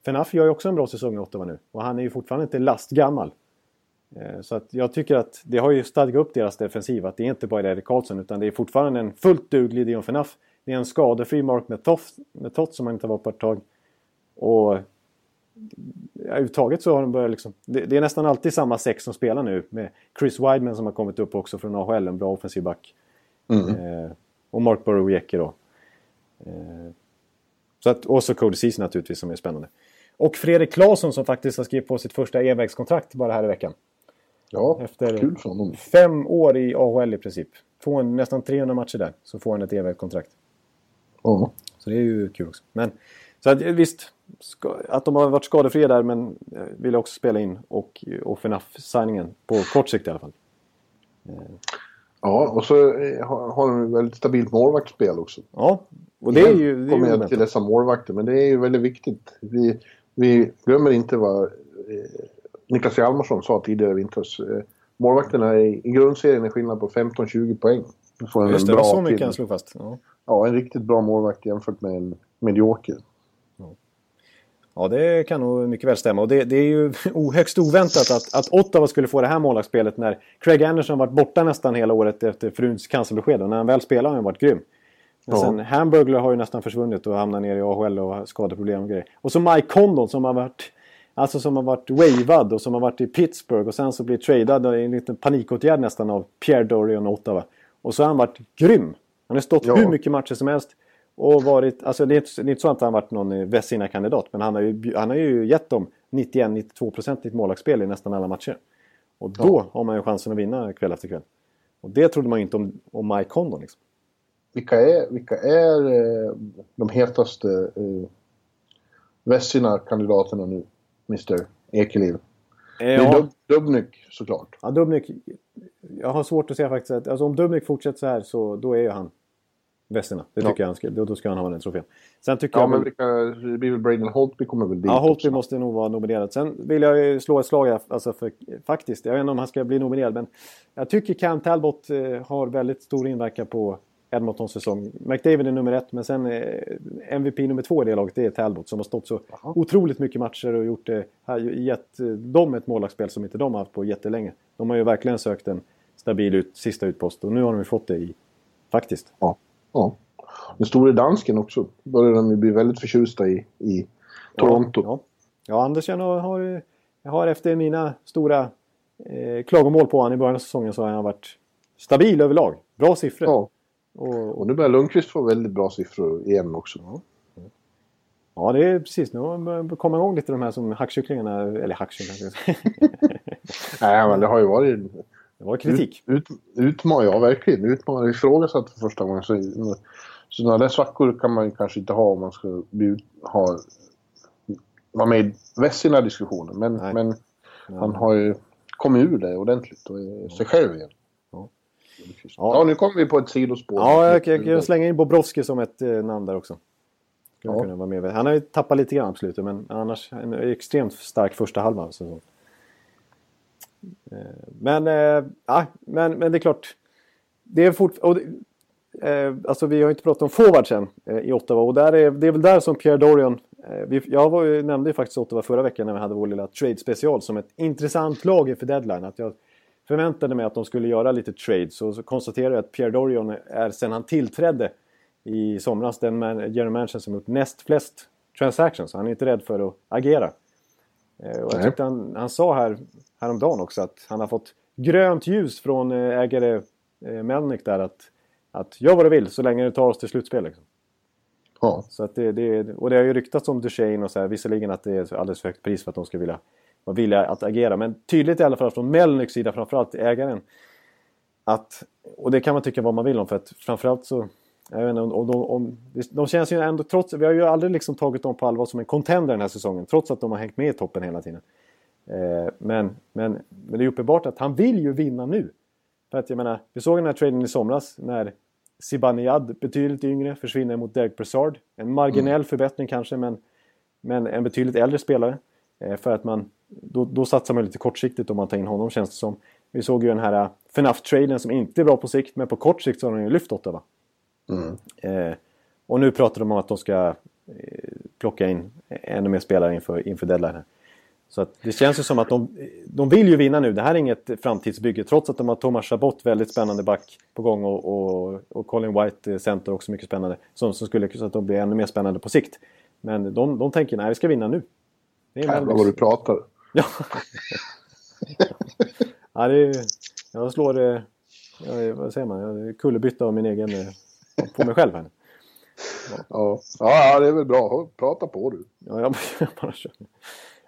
Fenaf gör ju också en bra säsong i Ottawa nu. Och han är ju fortfarande inte lastgammal. Eh, så att jag tycker att det har ju stadgat upp deras defensiv. Att det är inte bara Erik Karlsson utan det är fortfarande en fullt duglig Dion Fenaf. Det är en skadefri Mark Methot som han inte har varit på ett tag. Och ja, överhuvudtaget så har de börjat liksom... Det, det är nästan alltid samma sex som spelar nu. Med Chris Wideman som har kommit upp också från AHL, en bra offensiv back. Eh, och Mark Borowiecki då. Eh, så att, och så Cody Ceesay naturligtvis som är spännande. Och Fredrik Claesson som faktiskt har skrivit på sitt första envägskontrakt bara här i veckan. Ja, Efter kul för honom. fem år i AHL i princip. Får en, nästan 300 matcher där. Så får han ett envägskontrakt. Ja. Så det är ju kul också. Men, så att, visst, ska, att de har varit skadefria där men eh, vill också spela in. Och, och FNAF-signingen på kort sikt i alla fall. Ja, och så eh, har de väldigt stabilt målvaktsspel också. Ja, och det är ju... Det kommer jag till dessa målvakter, men det är ju väldigt viktigt. Vi, vi glömmer inte vad eh, Niklas Hjalmarsson sa tidigare i vintras. Eh, målvakterna i, grundserien är skillnad på 15-20 poäng. Får en Just det, bra var så mycket han slog fast. Ja. Ja, en riktigt bra målvakt jämfört med en medioker. Ja, det kan nog mycket väl stämma. Och det, det är ju högst oväntat att, att Ottawa skulle få det här målvaktsspelet när Craig Anderson varit borta nästan hela året efter fruns cancerbesked. Och när han väl spelar har han varit grym. Men Ja. sen Hamburglar har ju nästan försvunnit och hamnat ner i AHL och skadeproblem och grejer. Och så Mike Condon som har varit Alltså som har varit wavad och som har varit i Pittsburgh och sen så blir tradad i en liten panikåtgärd nästan av Pierre Dorian och Ottawa. Och så har han varit grym. Han har stått Ja. hur mycket matcher som helst. Och varit, alltså det är, inte, det är inte så att han har varit någon eh, Vesina-kandidat. Men han har ju, han har ju gett dem 91-92% i ett målvaktsspel i nästan alla matcher. Och då har man ju chansen att vinna kväll efter kväll. Och det trodde man ju inte om, om Mike Condon liksom. Vilka är, vilka är eh, de hetaste eh, Vessina-kandidaterna nu, Mr Ekeliv? Det är Ja, Dub- Dubnyk såklart. ja, Dubnyk. Jag har svårt att säga faktiskt att alltså om Dubnyk fortsätter så här så då är ju han Vesina. Det Ja. tycker jag han ska, då, då ska han ha den trofén. Sen tycker Ja, jag men vilka, det blir väl Braden Holtby kommer väl dit Ja, Holtby också. måste nog vara nominerad. Sen vill jag ju slå ett slag alltså för, faktiskt. Jag vet inte om han ska bli nominerad men jag tycker Cam Talbot eh, har väldigt stor inverkan på Edmontons säsong. McDavid är nummer ett men sen eh, MVP nummer två i det laget det är Talbot som har stått så otroligt mycket matcher och gjort det, har ju gett eh, dem ett målvaktsspel som inte de har haft på jättelänge. De har ju verkligen sökt en stabil ut, sista utpost och nu har de ju fått det i, faktiskt. Ja. Ja. Den store dansken också börjar de ju bli väldigt förtjusta i, i Toronto. Ja, ja Andersen har, har, har efter mina stora eh, klagomål på honom i början av säsongen så har han varit stabil överlag. Bra siffror. Ja. Och, Och nu börjar Lundqvist få väldigt bra siffror igen också. ja, det är precis. Nu komma igång lite de här som hackkycklingarna. Eller hackkycklingar. Nej, men det har ju varit Det var kritik. Ut, utman, ja, verkligen. Utmanare ifrågasatt för första gången. Så, så några där svackor kan man ju kanske inte ha om man ska bli, ut- ha, vara med i Vessina-diskussionen. Men, Nej. men han har ju kommit ur det ordentligt och är sig själv igen. Ja. Ja. nu kommer vi på ett sidospår. Ja, jag kan- jag kan slänga in Bobrovski som ett eh, namn där också. Ja. Han har ju tappat lite grann på slutet men annars en extremt stark första halva. Eh, Eh, men, eh, ja, men, men det är klart. Det är fort, och, det- eh, alltså vi har inte pratat om forwards än i Ottawa och där är, det är väl där som Pierre Dorian Jag var, nämnde ju faktiskt Ottawa förra veckan när vi hade vår lilla trade special som ett intressant lag inför deadline. Att jag förväntade mig att de skulle göra lite trades och så konstaterade jag att Pierre Dorian är sen han tillträdde i somras den man, general manager som gjort näst flest transactions. Han är inte rädd för att agera. Eh, Och jag tyckte han, han sa här häromdagen också att han har fått grönt ljus från eh, ägare eh, Melnick där att, att gör vad du vill så länge det tar oss till slutspel. Liksom. Ja. Så att det, det, och det har ju ryktats om Duchene och så här, visserligen att det är alldeles för högt pris för att de ska vilja vara villiga att agera. Men tydligt i alla fall från Melnicks sida, framförallt ägaren. Att, och det kan man tycka vad man vill om för att framförallt så Jag vet inte, om, om, om, de känns ju ändå, trots, vi har ju aldrig liksom tagit dem på allvar som en contender den här säsongen. Trots att de har hängt med i toppen hela tiden. Eh, men, men, men det är uppenbart att han vill ju vinna nu. För att jag menar, vi såg den här traden i somras när Zibanejad, betydligt yngre, försvinner mot Derek Brassard. En marginell mm. förbättring kanske, men, men en betydligt äldre spelare. Eh, för att man, då, då satsar man lite kortsiktigt om man tar in honom känns det som. Vi såg ju den här FNAF-traden som inte är bra på sikt, men på kort sikt så har de ju lyft Ottawa. Mm. Eh, och nu pratar de om att de ska eh, plocka in ännu mer spelare inför, inför deadline. Så det känns ju som att de, de vill ju vinna nu. Det här är inget framtidsbygge. Trots att de har Thomas Chabot, väldigt spännande back på gång och, och, och Colin White, eh, center, också mycket spännande. Som, som skulle så att de blir ännu mer spännande på sikt. Men de, de tänker nej, vi ska vinna nu. Jävlar vad du pratar. Ja. ja, det är, jag slår... det... vad säger man? Jag kullerbytta av min egen... Eh, på mig själv här. Ja. Ja. det är väl bra. Prata på du. Ja, jag bara kör.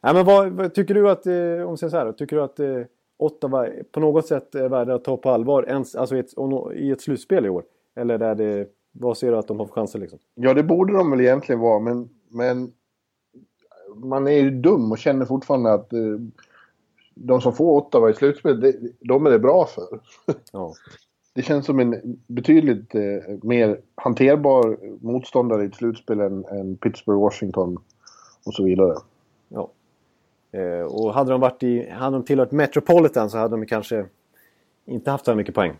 Nej, men vad, vad, tycker du att, eh, om så här, tycker du att eh, Ottawa på något sätt är värda att ta på allvar ens, alltså i ett, i ett slutspel i år? Eller är det, vad ser du att de har för chanser liksom? Ja, det borde de väl egentligen vara, men, men man är ju dum och känner fortfarande att eh, de som får Ottawa i slutspel, de är det bra för. Ja. Det känns som en betydligt eh, mer hanterbar motståndare i ett slutspel än, än Pittsburgh, Washington och så vidare. Ja. Eh, och hade de, varit i, hade de tillhört Metropolitan så hade de kanske inte haft så här mycket poäng.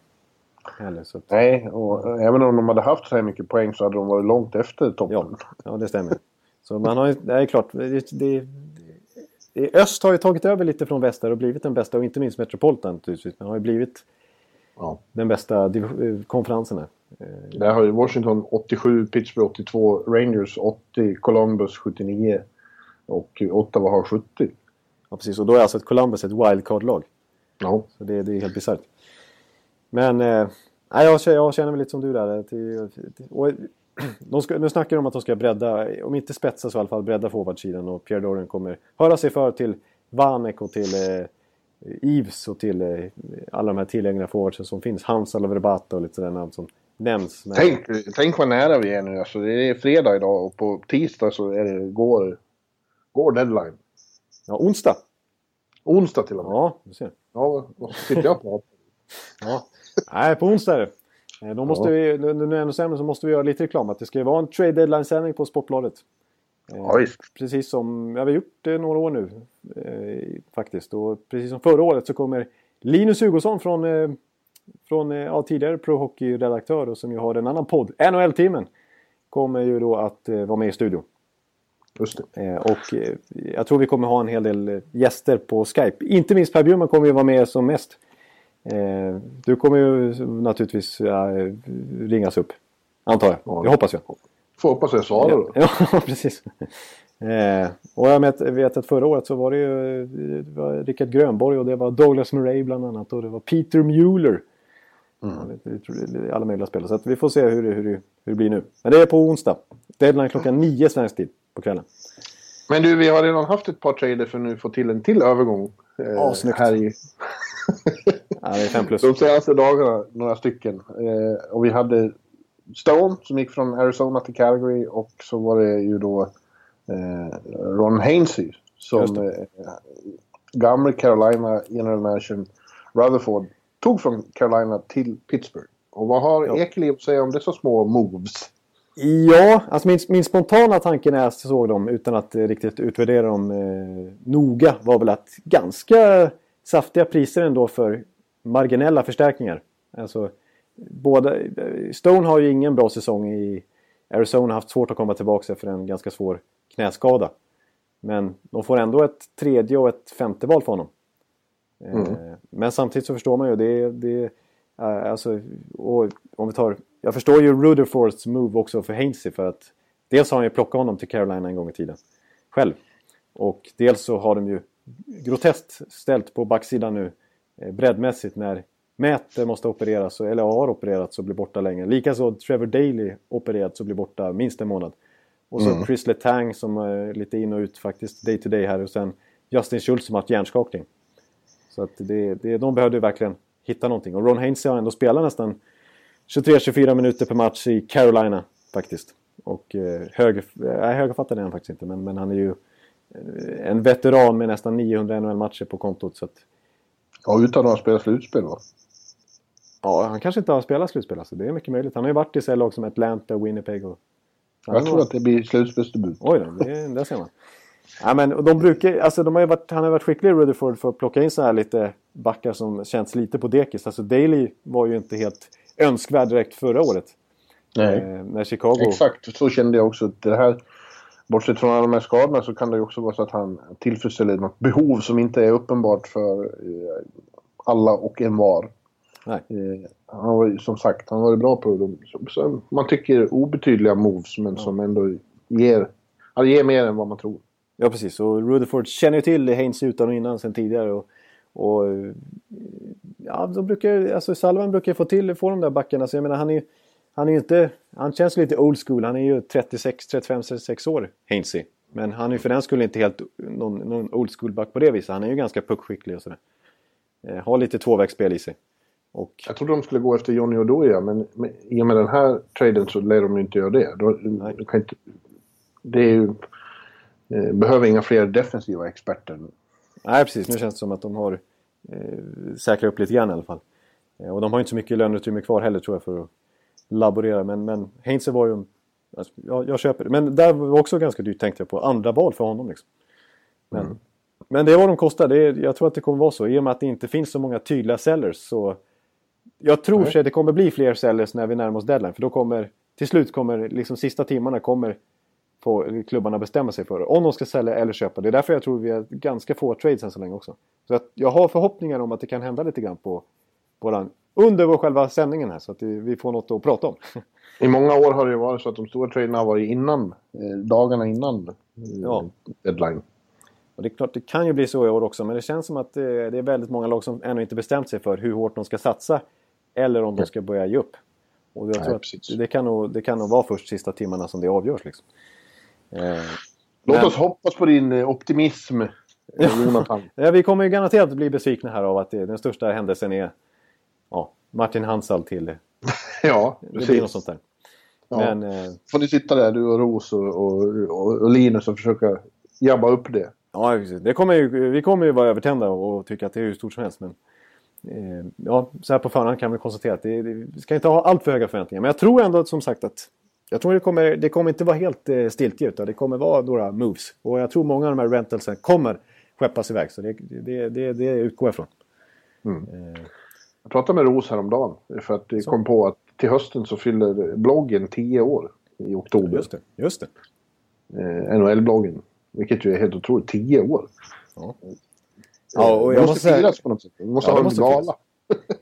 Heller, att... Nej, och även om de hade haft så här mycket poäng så hade de varit långt efter toppen. Ja, ja det stämmer. Så man har det är klart. Det, det, det, öst har ju tagit över lite från väst och blivit den bästa och inte minst Metropolitan naturligtvis. Men har ju blivit ja. den bästa konferensen. Eh, Där har ju Washington 87, Pittsburgh 82, Rangers 80, Columbus 79 och Ottawa har 70. Ja, precis. Och då är alltså ett Columbus ett wildcard-lag. Ja. Så det, det är helt bisarrt. Men eh, jag, jag känner mig lite som du där. Till, till, och, de ska, nu snackar de om att de ska bredda, om inte spetsa så i alla fall bredda forwardsidan och Pierre Dorian kommer höra sig för till Vanek och till eh, Ives och till eh, alla de här tillgängliga forwardsen som finns. Hansa Verbata och lite sådana namn som nämns. Men... Tänk, tänk vad nära vi är nu. Alltså, det är fredag idag och på tisdag så är det, går, går deadline. Ja, onsdag. Onsdag till och med. Ja, du ser. Ja, vad sitter jag på? ja. Nej, på onsdag är det. Eh, då måste ja. vi, nu när det är ännu sämre så måste vi göra lite reklam. Att det ska ju vara en trade deadline-sändning på Sportbladet. Eh, ja. Precis som, ja, vi har gjort det några år nu eh, faktiskt. Och precis som förra året så kommer Linus Hugosson från, eh, från eh, ja, tidigare Pro Hockey-redaktör och som ju har en annan podd, NHL-teamen. Kommer ju då att eh, vara med i studion. Just det. och jag tror vi kommer ha en hel del gäster på Skype. Inte minst Per Bjurman kommer ju vara med som mest. Du kommer ju naturligtvis ringas upp. Antar jag. Ja, det hoppas jag. Får hoppas jag svarar då. Ja, precis. Eh, och jag vet, vet, att förra året så var det ju det var Rickard Grönborg och det var Douglas Murray bland annat och det var Peter Mueller. Mm. Alla möjliga spelare. Så att vi får se hur, hur, hur det blir nu. Men det är på onsdag. Deadline klockan nio svensk tid på kvällen. Men du, vi har redan haft ett par trader för nu få till en till övergång. Eh, ja, snyggt. Här i... ja, det är fem plus. De senaste dagarna, några stycken. Eh, och vi hade Stone som gick från Arizona till Calgary och så var det ju då eh, Ron Hainsey som eh, gamle Carolina general manager Rutherford tog från Carolina till Pittsburgh. Och vad har ja. Ekeliv att säga om dessa små moves? Ja, alltså min, min spontana tanke när jag såg dem utan att riktigt utvärdera dem eh, noga var väl att ganska saftiga priser ändå för marginella förstärkningar. Alltså, båda, Stone har ju ingen bra säsong i Arizona, har haft svårt att komma tillbaka efter en ganska svår knäskada. Men de får ändå ett tredje och ett femte val för honom. Eh, mm. Men samtidigt så förstår man ju det, det alltså, om vi tar, jag förstår ju Rutherfords move också för Hainsey för att dels har han ju plockat honom till Carolina en gång i tiden själv. Och dels så har de ju groteskt ställt på backsidan nu eh, breddmässigt när Mäter måste opereras, eller har opererats och blir borta länge. Likaså Trevor Daly opererats och blir borta minst en månad. Och så mm. Chris Letang som är lite in och ut faktiskt day to day här och sen Justin Schultz som har haft hjärnskakning. Så att det, det, de behövde verkligen hitta någonting. Och Ron Hainsey har ändå spelat nästan 23-24 minuter per match i Carolina faktiskt. Och eh, höger, nej, högerfattad är han faktiskt inte, men, men han är ju eh, en veteran med nästan 900 NHL-matcher på kontot. Så att, Ja, utan att ha spelat slutspel va? Ja, han kanske inte har spelat slutspel alltså. Det är mycket möjligt. Han har ju varit i så lag som Atlanta, Winnipeg och... Jag tror att det blir slutspelsdebut. Oj då, det, där ser man. Ja, men de brukar, alltså de har ju varit, han har varit skicklig Rutherford för att plocka in så här lite backar som känns lite på dekis. Alltså Daley var ju inte helt önskvärd direkt förra året. Nej. Eh, när Chicago... Exakt, så kände jag också. Det här, bortsett från alla de här skadorna så kan det ju också vara så att han tillfredsställer något behov som inte är uppenbart för eh, alla och en var. Eh, han var som sagt, han var bra på dem. Så, man tycker obetydliga moves men som ändå ger, han ger mer än vad man tror. Ja, precis. Och Rutherford känner ju till Haynes utan och innan sen tidigare. Och, och ja, de brukar, alltså Salvan brukar få till, få de där backarna. Så jag menar, han är han är ju inte, han känns lite old school. Han är ju 36, 35, 36 år, Hainsey. Men han är ju för den skull inte helt någon, någon old school back på det viset. Han är ju ganska puckskicklig och sådär. Eh, har lite tvåvägsspel i sig. Och, Jag trodde de skulle gå efter Johnny Oduya men med, i och med den här traden så lär de ju inte göra det. Då, du kan inte, det är ju, eh, behöver inga fler defensiva experter. nej, precis. Nu känns det som att de har eh, säkrat upp lite grann i alla fall. Eh, och de har inte så mycket löneutrymme kvar heller tror jag för att laborera. Men, men Heinze var ju... Alltså, jag, jag köper det. Men där var också ganska dyrt tänkte jag på. Andra val för honom liksom. Men, Mm. men det är vad de kostar. Det är, jag tror att det kommer vara så. I och med att det inte finns så många tydliga sellers så... Jag tror sig att det kommer bli fler sellers när vi närmar oss deadline. För då kommer... Till slut kommer, liksom sista timmarna kommer få klubbarna bestämma sig för om de ska sälja eller köpa. Det är därför jag tror vi har ganska få trades än så länge också. Så att jag har förhoppningar om att det kan hända lite grann på, på den, under vår själva sändningen här så att vi får något att prata om. I många år har det ju varit så att de stora traderna har varit innan, eh, dagarna innan eh, Ja. deadline. Och det är klart, det kan ju bli så i år också, men det känns som att eh, det är väldigt många lag som ännu inte bestämt sig för hur hårt de ska satsa eller om de ska börja ge upp. Och jag Nej, tror precis. att det kan, nog, det kan nog vara först sista timmarna som det avgörs. Liksom. Eh, Låt Men- oss hoppas på din eh, optimism, eh, Jonathan. ja, vi kommer ju garanterat bli besvikna här av att det, den största händelsen är ja, Martin Hansal till... Det ja, blir något precis. sånt där. Ja. Men eh, får ni sitta där, du och Ros och, och, och, Linus och försöka jabba upp det. ja, precis. det kommer ju, vi kommer ju vara övertända och tycka att det är hur stort som helst. Men, ja, så här på förhand kan vi konstatera att det, vi ska inte ha allt för höga förväntningar. Men jag tror ändå som sagt att jag tror det kommer, det kommer inte vara helt eh, stiltje utan det kommer vara några moves. Och jag tror många av de här rentalsen kommer skeppas iväg. Så det, det, det, det utgår jag ifrån. Eh, Jag pratade med Ros häromdagen för att det kom på att till hösten så fyller bloggen 10 år i oktober. just det, just det. Eh, NHL-bloggen. Vilket ju är helt otroligt. 10 år. Ja. Eh, Ja, och det jag måste måste säga- firas på något sätt. Vi måste Ja, det ha en måste gala. firas.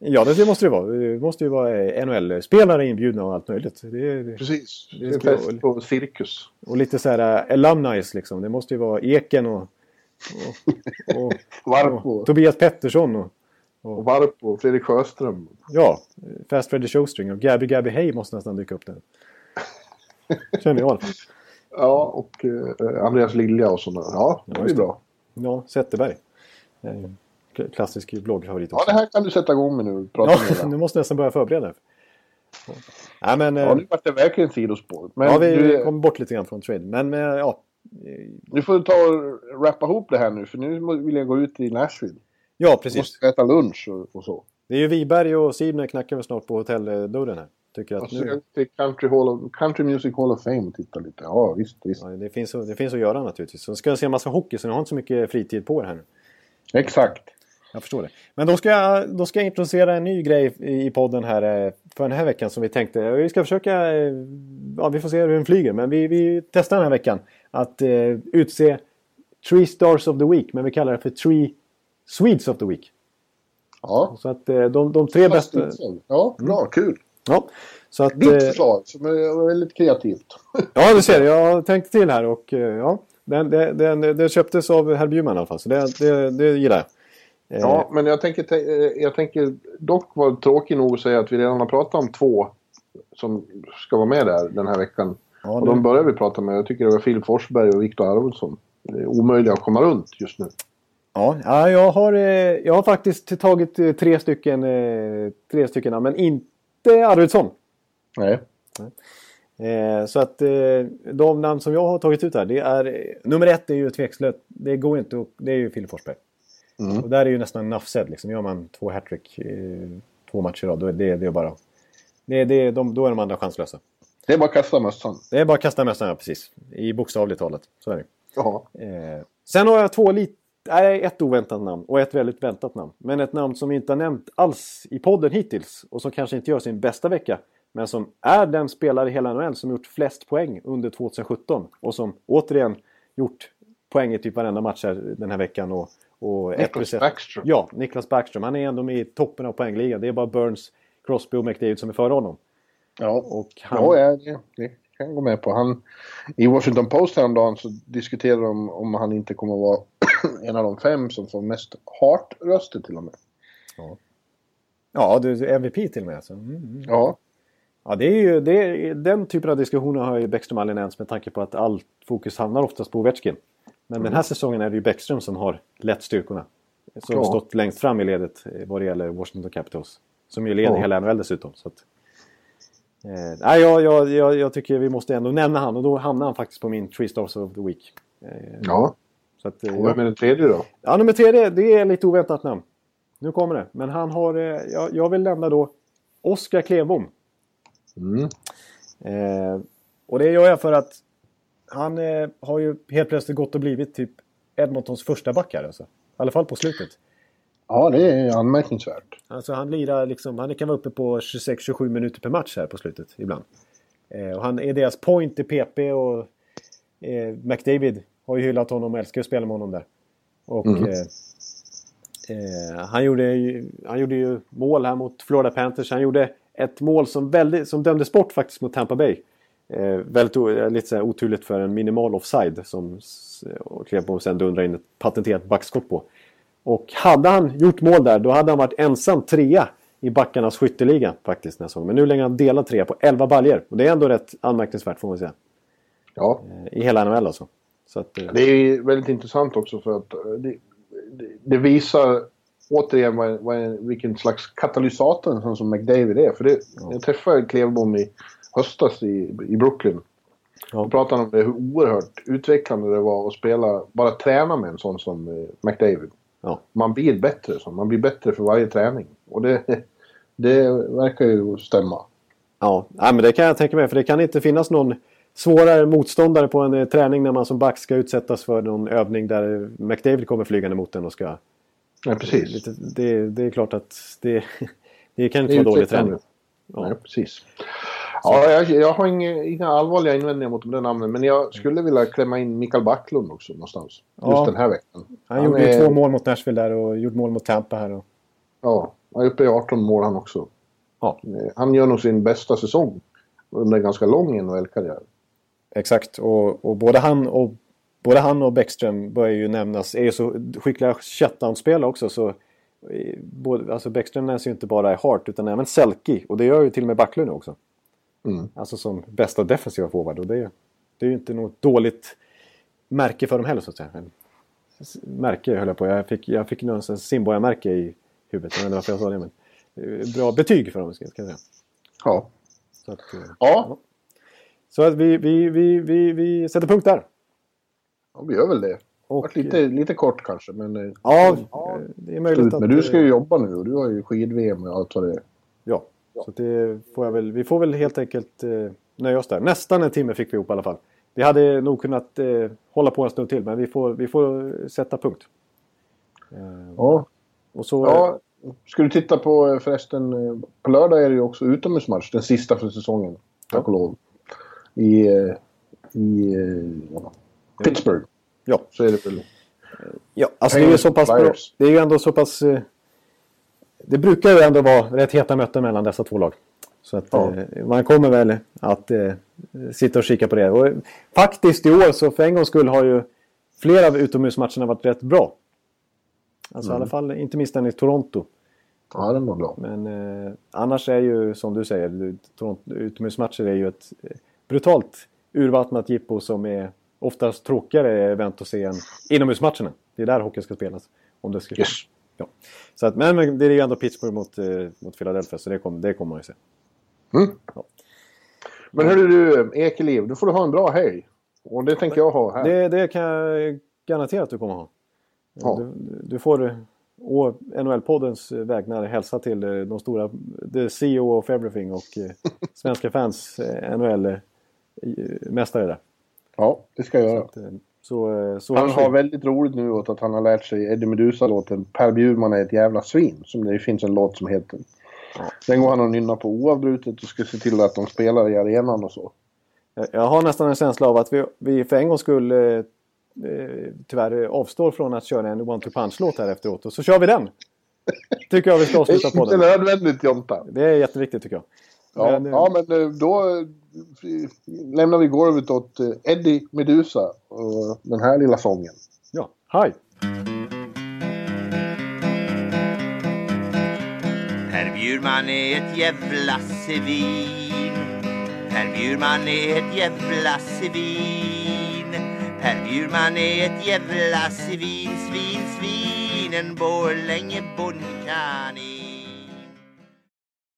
Ja, det, det måste det vara. Det måste ju vara eh, NHL-spelare inbjudna och allt möjligt. Det, det, Precis. Det Det är en fest på Cirkus. och lite så här uh, alumnis liksom. Det måste ju vara Eken och, och, och, Varp och Tobias Pettersson och och och Fredrik Sjöström. ja, Fast Freddy Showstring och Gabby Gabby Hey måste nästan dyka upp där. Känner jag i alla fall. Ja, och eh, Andreas Lilja och sådana. Ja, det blir det. bra. Ja, Zetterberg. Eh, kl- Klassisk bloggfavorit Ja, också. det här kan du sätta igång med nu. Prata Ja, nu måste jag nästan börja förbereda. Nej, men... Ja, eh, nu vart det verkligen sidospår. Men ja, vi du, kom bort lite grann från trade. Men, men ja. eh, du får ta och rappa ihop det här nu, för nu vill jag gå ut i Nashville. Ja, precis. måste äta lunch och, så. Det är ju Wiberg och Sidner knackar väl snart på hotelldörren här. Tycker att nu, till Country, Hall of, Country Music Hall of Fame och titta lite. Ja, visst, visst. ja, det, finns, det finns att göra naturligtvis. Så ska jag se en massa hockey så ni har inte så mycket fritid på er här nu. Exakt. Jag förstår det. Men då ska jag, då ska jag introducera en ny grej i podden här eh, för den här veckan som vi tänkte. Vi ska försöka, eh, ja vi får se hur den flyger, men vi, vi testar den här veckan att eh, utse Three Stars of the Week, men vi kallar det för Three Swedes of the Week. Ja. Så att eh, de, de tre bästa... Ja, bra, kul. Ja, så att, Ditt eh, förslag som är väldigt kreativt. Ja, du ser. Jag har tänkt till här och eh, ja, den, den, den, den köptes av herr Bjurman i alla fall. Så det, det, det gillar jag. Eh, Ja, men jag tänker, te- jag tänker dock vara tråkig nog att säga att vi redan har pratat om två som ska vara med där den här veckan. Ja, och de börjar vi prata med. Jag tycker det var Filip Forsberg och Viktor Arvidsson. Det är omöjliga att komma runt just nu. Ja, ja jag, har, eh, jag har faktiskt tagit eh, tre stycken, eh, tre stycken men in, inte Arvidsson. Nej. Eh, så att eh, de namn som jag har tagit ut här, det är... Nummer ett är ju tvekslöst. Det går inte att, Det är ju Filip Forsberg. Mm. Och där är ju nästan Nafsed liksom. Gör man två hattrick eh, två matcher i rad, då är det, det är bara... Det, det, de, då är de andra chanslösa. Det är bara att kasta mössan. Det är bara att kasta mössan, ja, precis. I bokstavligt talat. Så är det. Jaha. Eh, sen har jag två lite... Nej, ett oväntat namn och ett väldigt väntat namn. Men ett namn som vi inte har nämnt alls i podden hittills och som kanske inte gör sin bästa vecka. Men som är den spelare i hela NHL som gjort flest poäng under 2017. Och som återigen gjort poäng i typ varenda match här den här veckan. Och, och Nicholas ett- Backstrom. Ja, Niklas Backström. Han är ändå med i toppen av poängligan. Det är bara Burns, Crosby och McDavid som är före honom. Ja. Och han... Ja, ja det, det kan jag gå med på. Han, I Washington Post häromdagen så diskuterade de om han inte kommer att vara en av de fem som får mest Hart-röster till och med. Ja, du är MVP till och med. Så. Mm, mm. Ja, Ja, det är ju, det är, den typen av diskussioner har ju Bäckström aldrig nämnt med tanke på att allt fokus hamnar oftast på Ovechkin. Men den här säsongen är det ju Bäckström som har lett styrkorna. Som Ja. stått längst fram i ledet vad det gäller Washington Capitals. Som ju leder Ja. hela NHL dessutom. Så att, eh, jag, jag, jag, jag tycker vi måste ändå nämna han och då hamnar han faktiskt på min Three Stars of the Week. Eh, ja. Så att, eh, Och vem är den tredje då? Ja, nummer tre, det, är lite oväntat namn. Nu kommer det. Men han har... Eh, jag, jag vill nämna då Oskar Klevbom. Mm. Eh, och det gör jag för att han eh, har ju helt plötsligt gått och blivit typ Edmontons första backar. Alltså. I alla fall på slutet. Ja, det är anmärkningsvärt. Alltså han lirar liksom, han kan vara uppe på 26-27 minuter per match här på slutet ibland. Eh, och han är deras point i PP och eh, McDavid har ju hyllat honom och älskar att spela med honom där. Och Mm. eh, eh, han, gjorde ju, han gjorde ju mål här mot Florida Panthers. Han gjorde ett mål som, väldigt, som dömdes bort faktiskt mot Tampa Bay. Eh, väldigt lite så här oturligt för en minimal offside som Klevbom sen dundrar in ett patenterat backskott på. Och hade han gjort mål där, då hade han varit ensam trea i backarnas skytteliga faktiskt nästa säsong. Men nu lägger han delad trea på 11 baljer. Och det är ändå rätt anmärkningsvärt får man säga. Ja, Eh, I hela NHL alltså. Så att, eh, det är väldigt intressant också för att eh, det, det visar återigen vad, vad, vilken slags katalysator en sån som McDavid är. För det, jag träffade Klevbom i höstas i, i Brooklyn. Ja. Då pratade om det, hur oerhört utvecklande det var att spela, bara träna med en sån som eh, McDavid. ja. Man blir bättre så. Man blir bättre för varje träning. Och det, det verkar ju stämma. Ja, nej, men det kan jag tänka mig. För det kan inte finnas någon svårare motståndare på en eh, träning när man som back ska utsättas för någon övning där McDavid kommer flygande mot en och ska... Nej, precis. Lite, det, det är klart att det, det kan inte Det vara dålig träning. Ja. Nej, precis. Ja, jag, jag har inga, inga allvarliga invändningar mot de där namnen. Men jag skulle vilja klämma in Mikael Backlund också någonstans. Just Ja. den här veckan. Han, gjorde ju är- två mål mot Nashville där och gjorde mål mot Tampa här. Och, Ja, han är uppe i 18 mål han också. ja, Han gör nog sin bästa säsong under en ganska lång NHL-karriär. exakt. Och, och både han och både han och Bäckström börjar ju nämnas. Är ju så skickliga shutdown-spelare också. Så, eh, både, alltså Bäckström nämns ju inte bara i Hart utan även Selke. Och det gör ju till och med Backlund nu också. Mm. Alltså som bästa defensiva forward. Och det, det är ju inte något dåligt märke för dem heller så att säga. Märke höll jag på. Jag fick, jag fick någon sån Simborgarmärke i huvudet. Jag vet inte varför jag sa det. Men, eh, bra betyg för dem ska jag säga. Ja. Så, att, eh, Ja, så att vi, vi, vi, vi, vi sätter punkt där. Ja, vi gör väl det. Och, lite, lite kort kanske, men... eh, Ja, eh, det är möjligt Slut. att... Men du ska ju eh, jobba nu och du har ju skid-VM och allt vad det är. Ja, så att det får jag väl, vi får väl helt enkelt eh, nöja oss där. Nästan en timme fick vi ihop i alla fall. Vi hade nog kunnat eh, hålla på en stund till men vi får, vi får sätta punkt. Eh, Ja. och så, ja. Ska du titta på eh, förresten, eh, på lördag är det ju också utomhusmatch, den sista för säsongen. Tack och lov. I, eh, i eh, Pittsburgh. ja, Så är det väl. ja, alltså det är ju så pass bra. Det är ju ändå så pass... Eh, det brukar ju ändå vara rätt heta möten mellan dessa två lag. Så att Ja. eh, man kommer väl att eh, sitta och kika på det. Och, eh, faktiskt i år så för en gångs skull har ju flera av utomhusmatcherna varit rätt bra. Alltså i alla fall inte minst den i Toronto. Ja, den var bra. Men eh, annars är ju som du säger, Toronto, utomhusmatcher är ju ett eh, brutalt urvattnat jippo som är oftast tråkigare event att se än inomhusmatcherna. Det är där hockey ska spelas. Om det ska Yes. Ja. Så att, men men det är ju ändå Pittsburgh mot, eh, mot Philadelphia så det kommer det kommer man ju se. Mm. Men hörru du, Ekeliv, då får du ha en bra helg. Och det tänker jag ha här. Det, det kan jag garantera att du kommer ha. Ja. Du, du får å NHL-poddens vägnar hälsa till eh, de stora, the CEO of everything och eh, svenska fans eh, NHL-mästare där. Ja, det ska jag göra. Så, att, eh, så, eh, så Han har väldigt roligt nu åt att han har lärt sig Eddie Meduza-låten Per Bjurman är ett jävla svin. Som det finns en låt som heter. Den går han och nynnar på oavbrutet och ska se till att de spelar i arenan och så. Jag- Jag har nästan en känsla av att vi, vi för en gång skull eh, tyvärr avstår från att köra en One to Punch-låt här efteråt. Och så kör vi den! Tycker jag vi ska Det avsluta är inte nödvändigt Jonta. Det är jätteviktigt tycker jag. Ja, Men, eh, ja, men eh, då eh, lämnar vi golvet åt Eddie Meduza och den här lilla sången. Ja, hej! Per Bjurman är ett jävla svin. Per Bjurman är ett jävla svin. Per Bjurman är ett jävla svin, svin, svin. En Borlänge bondkanin.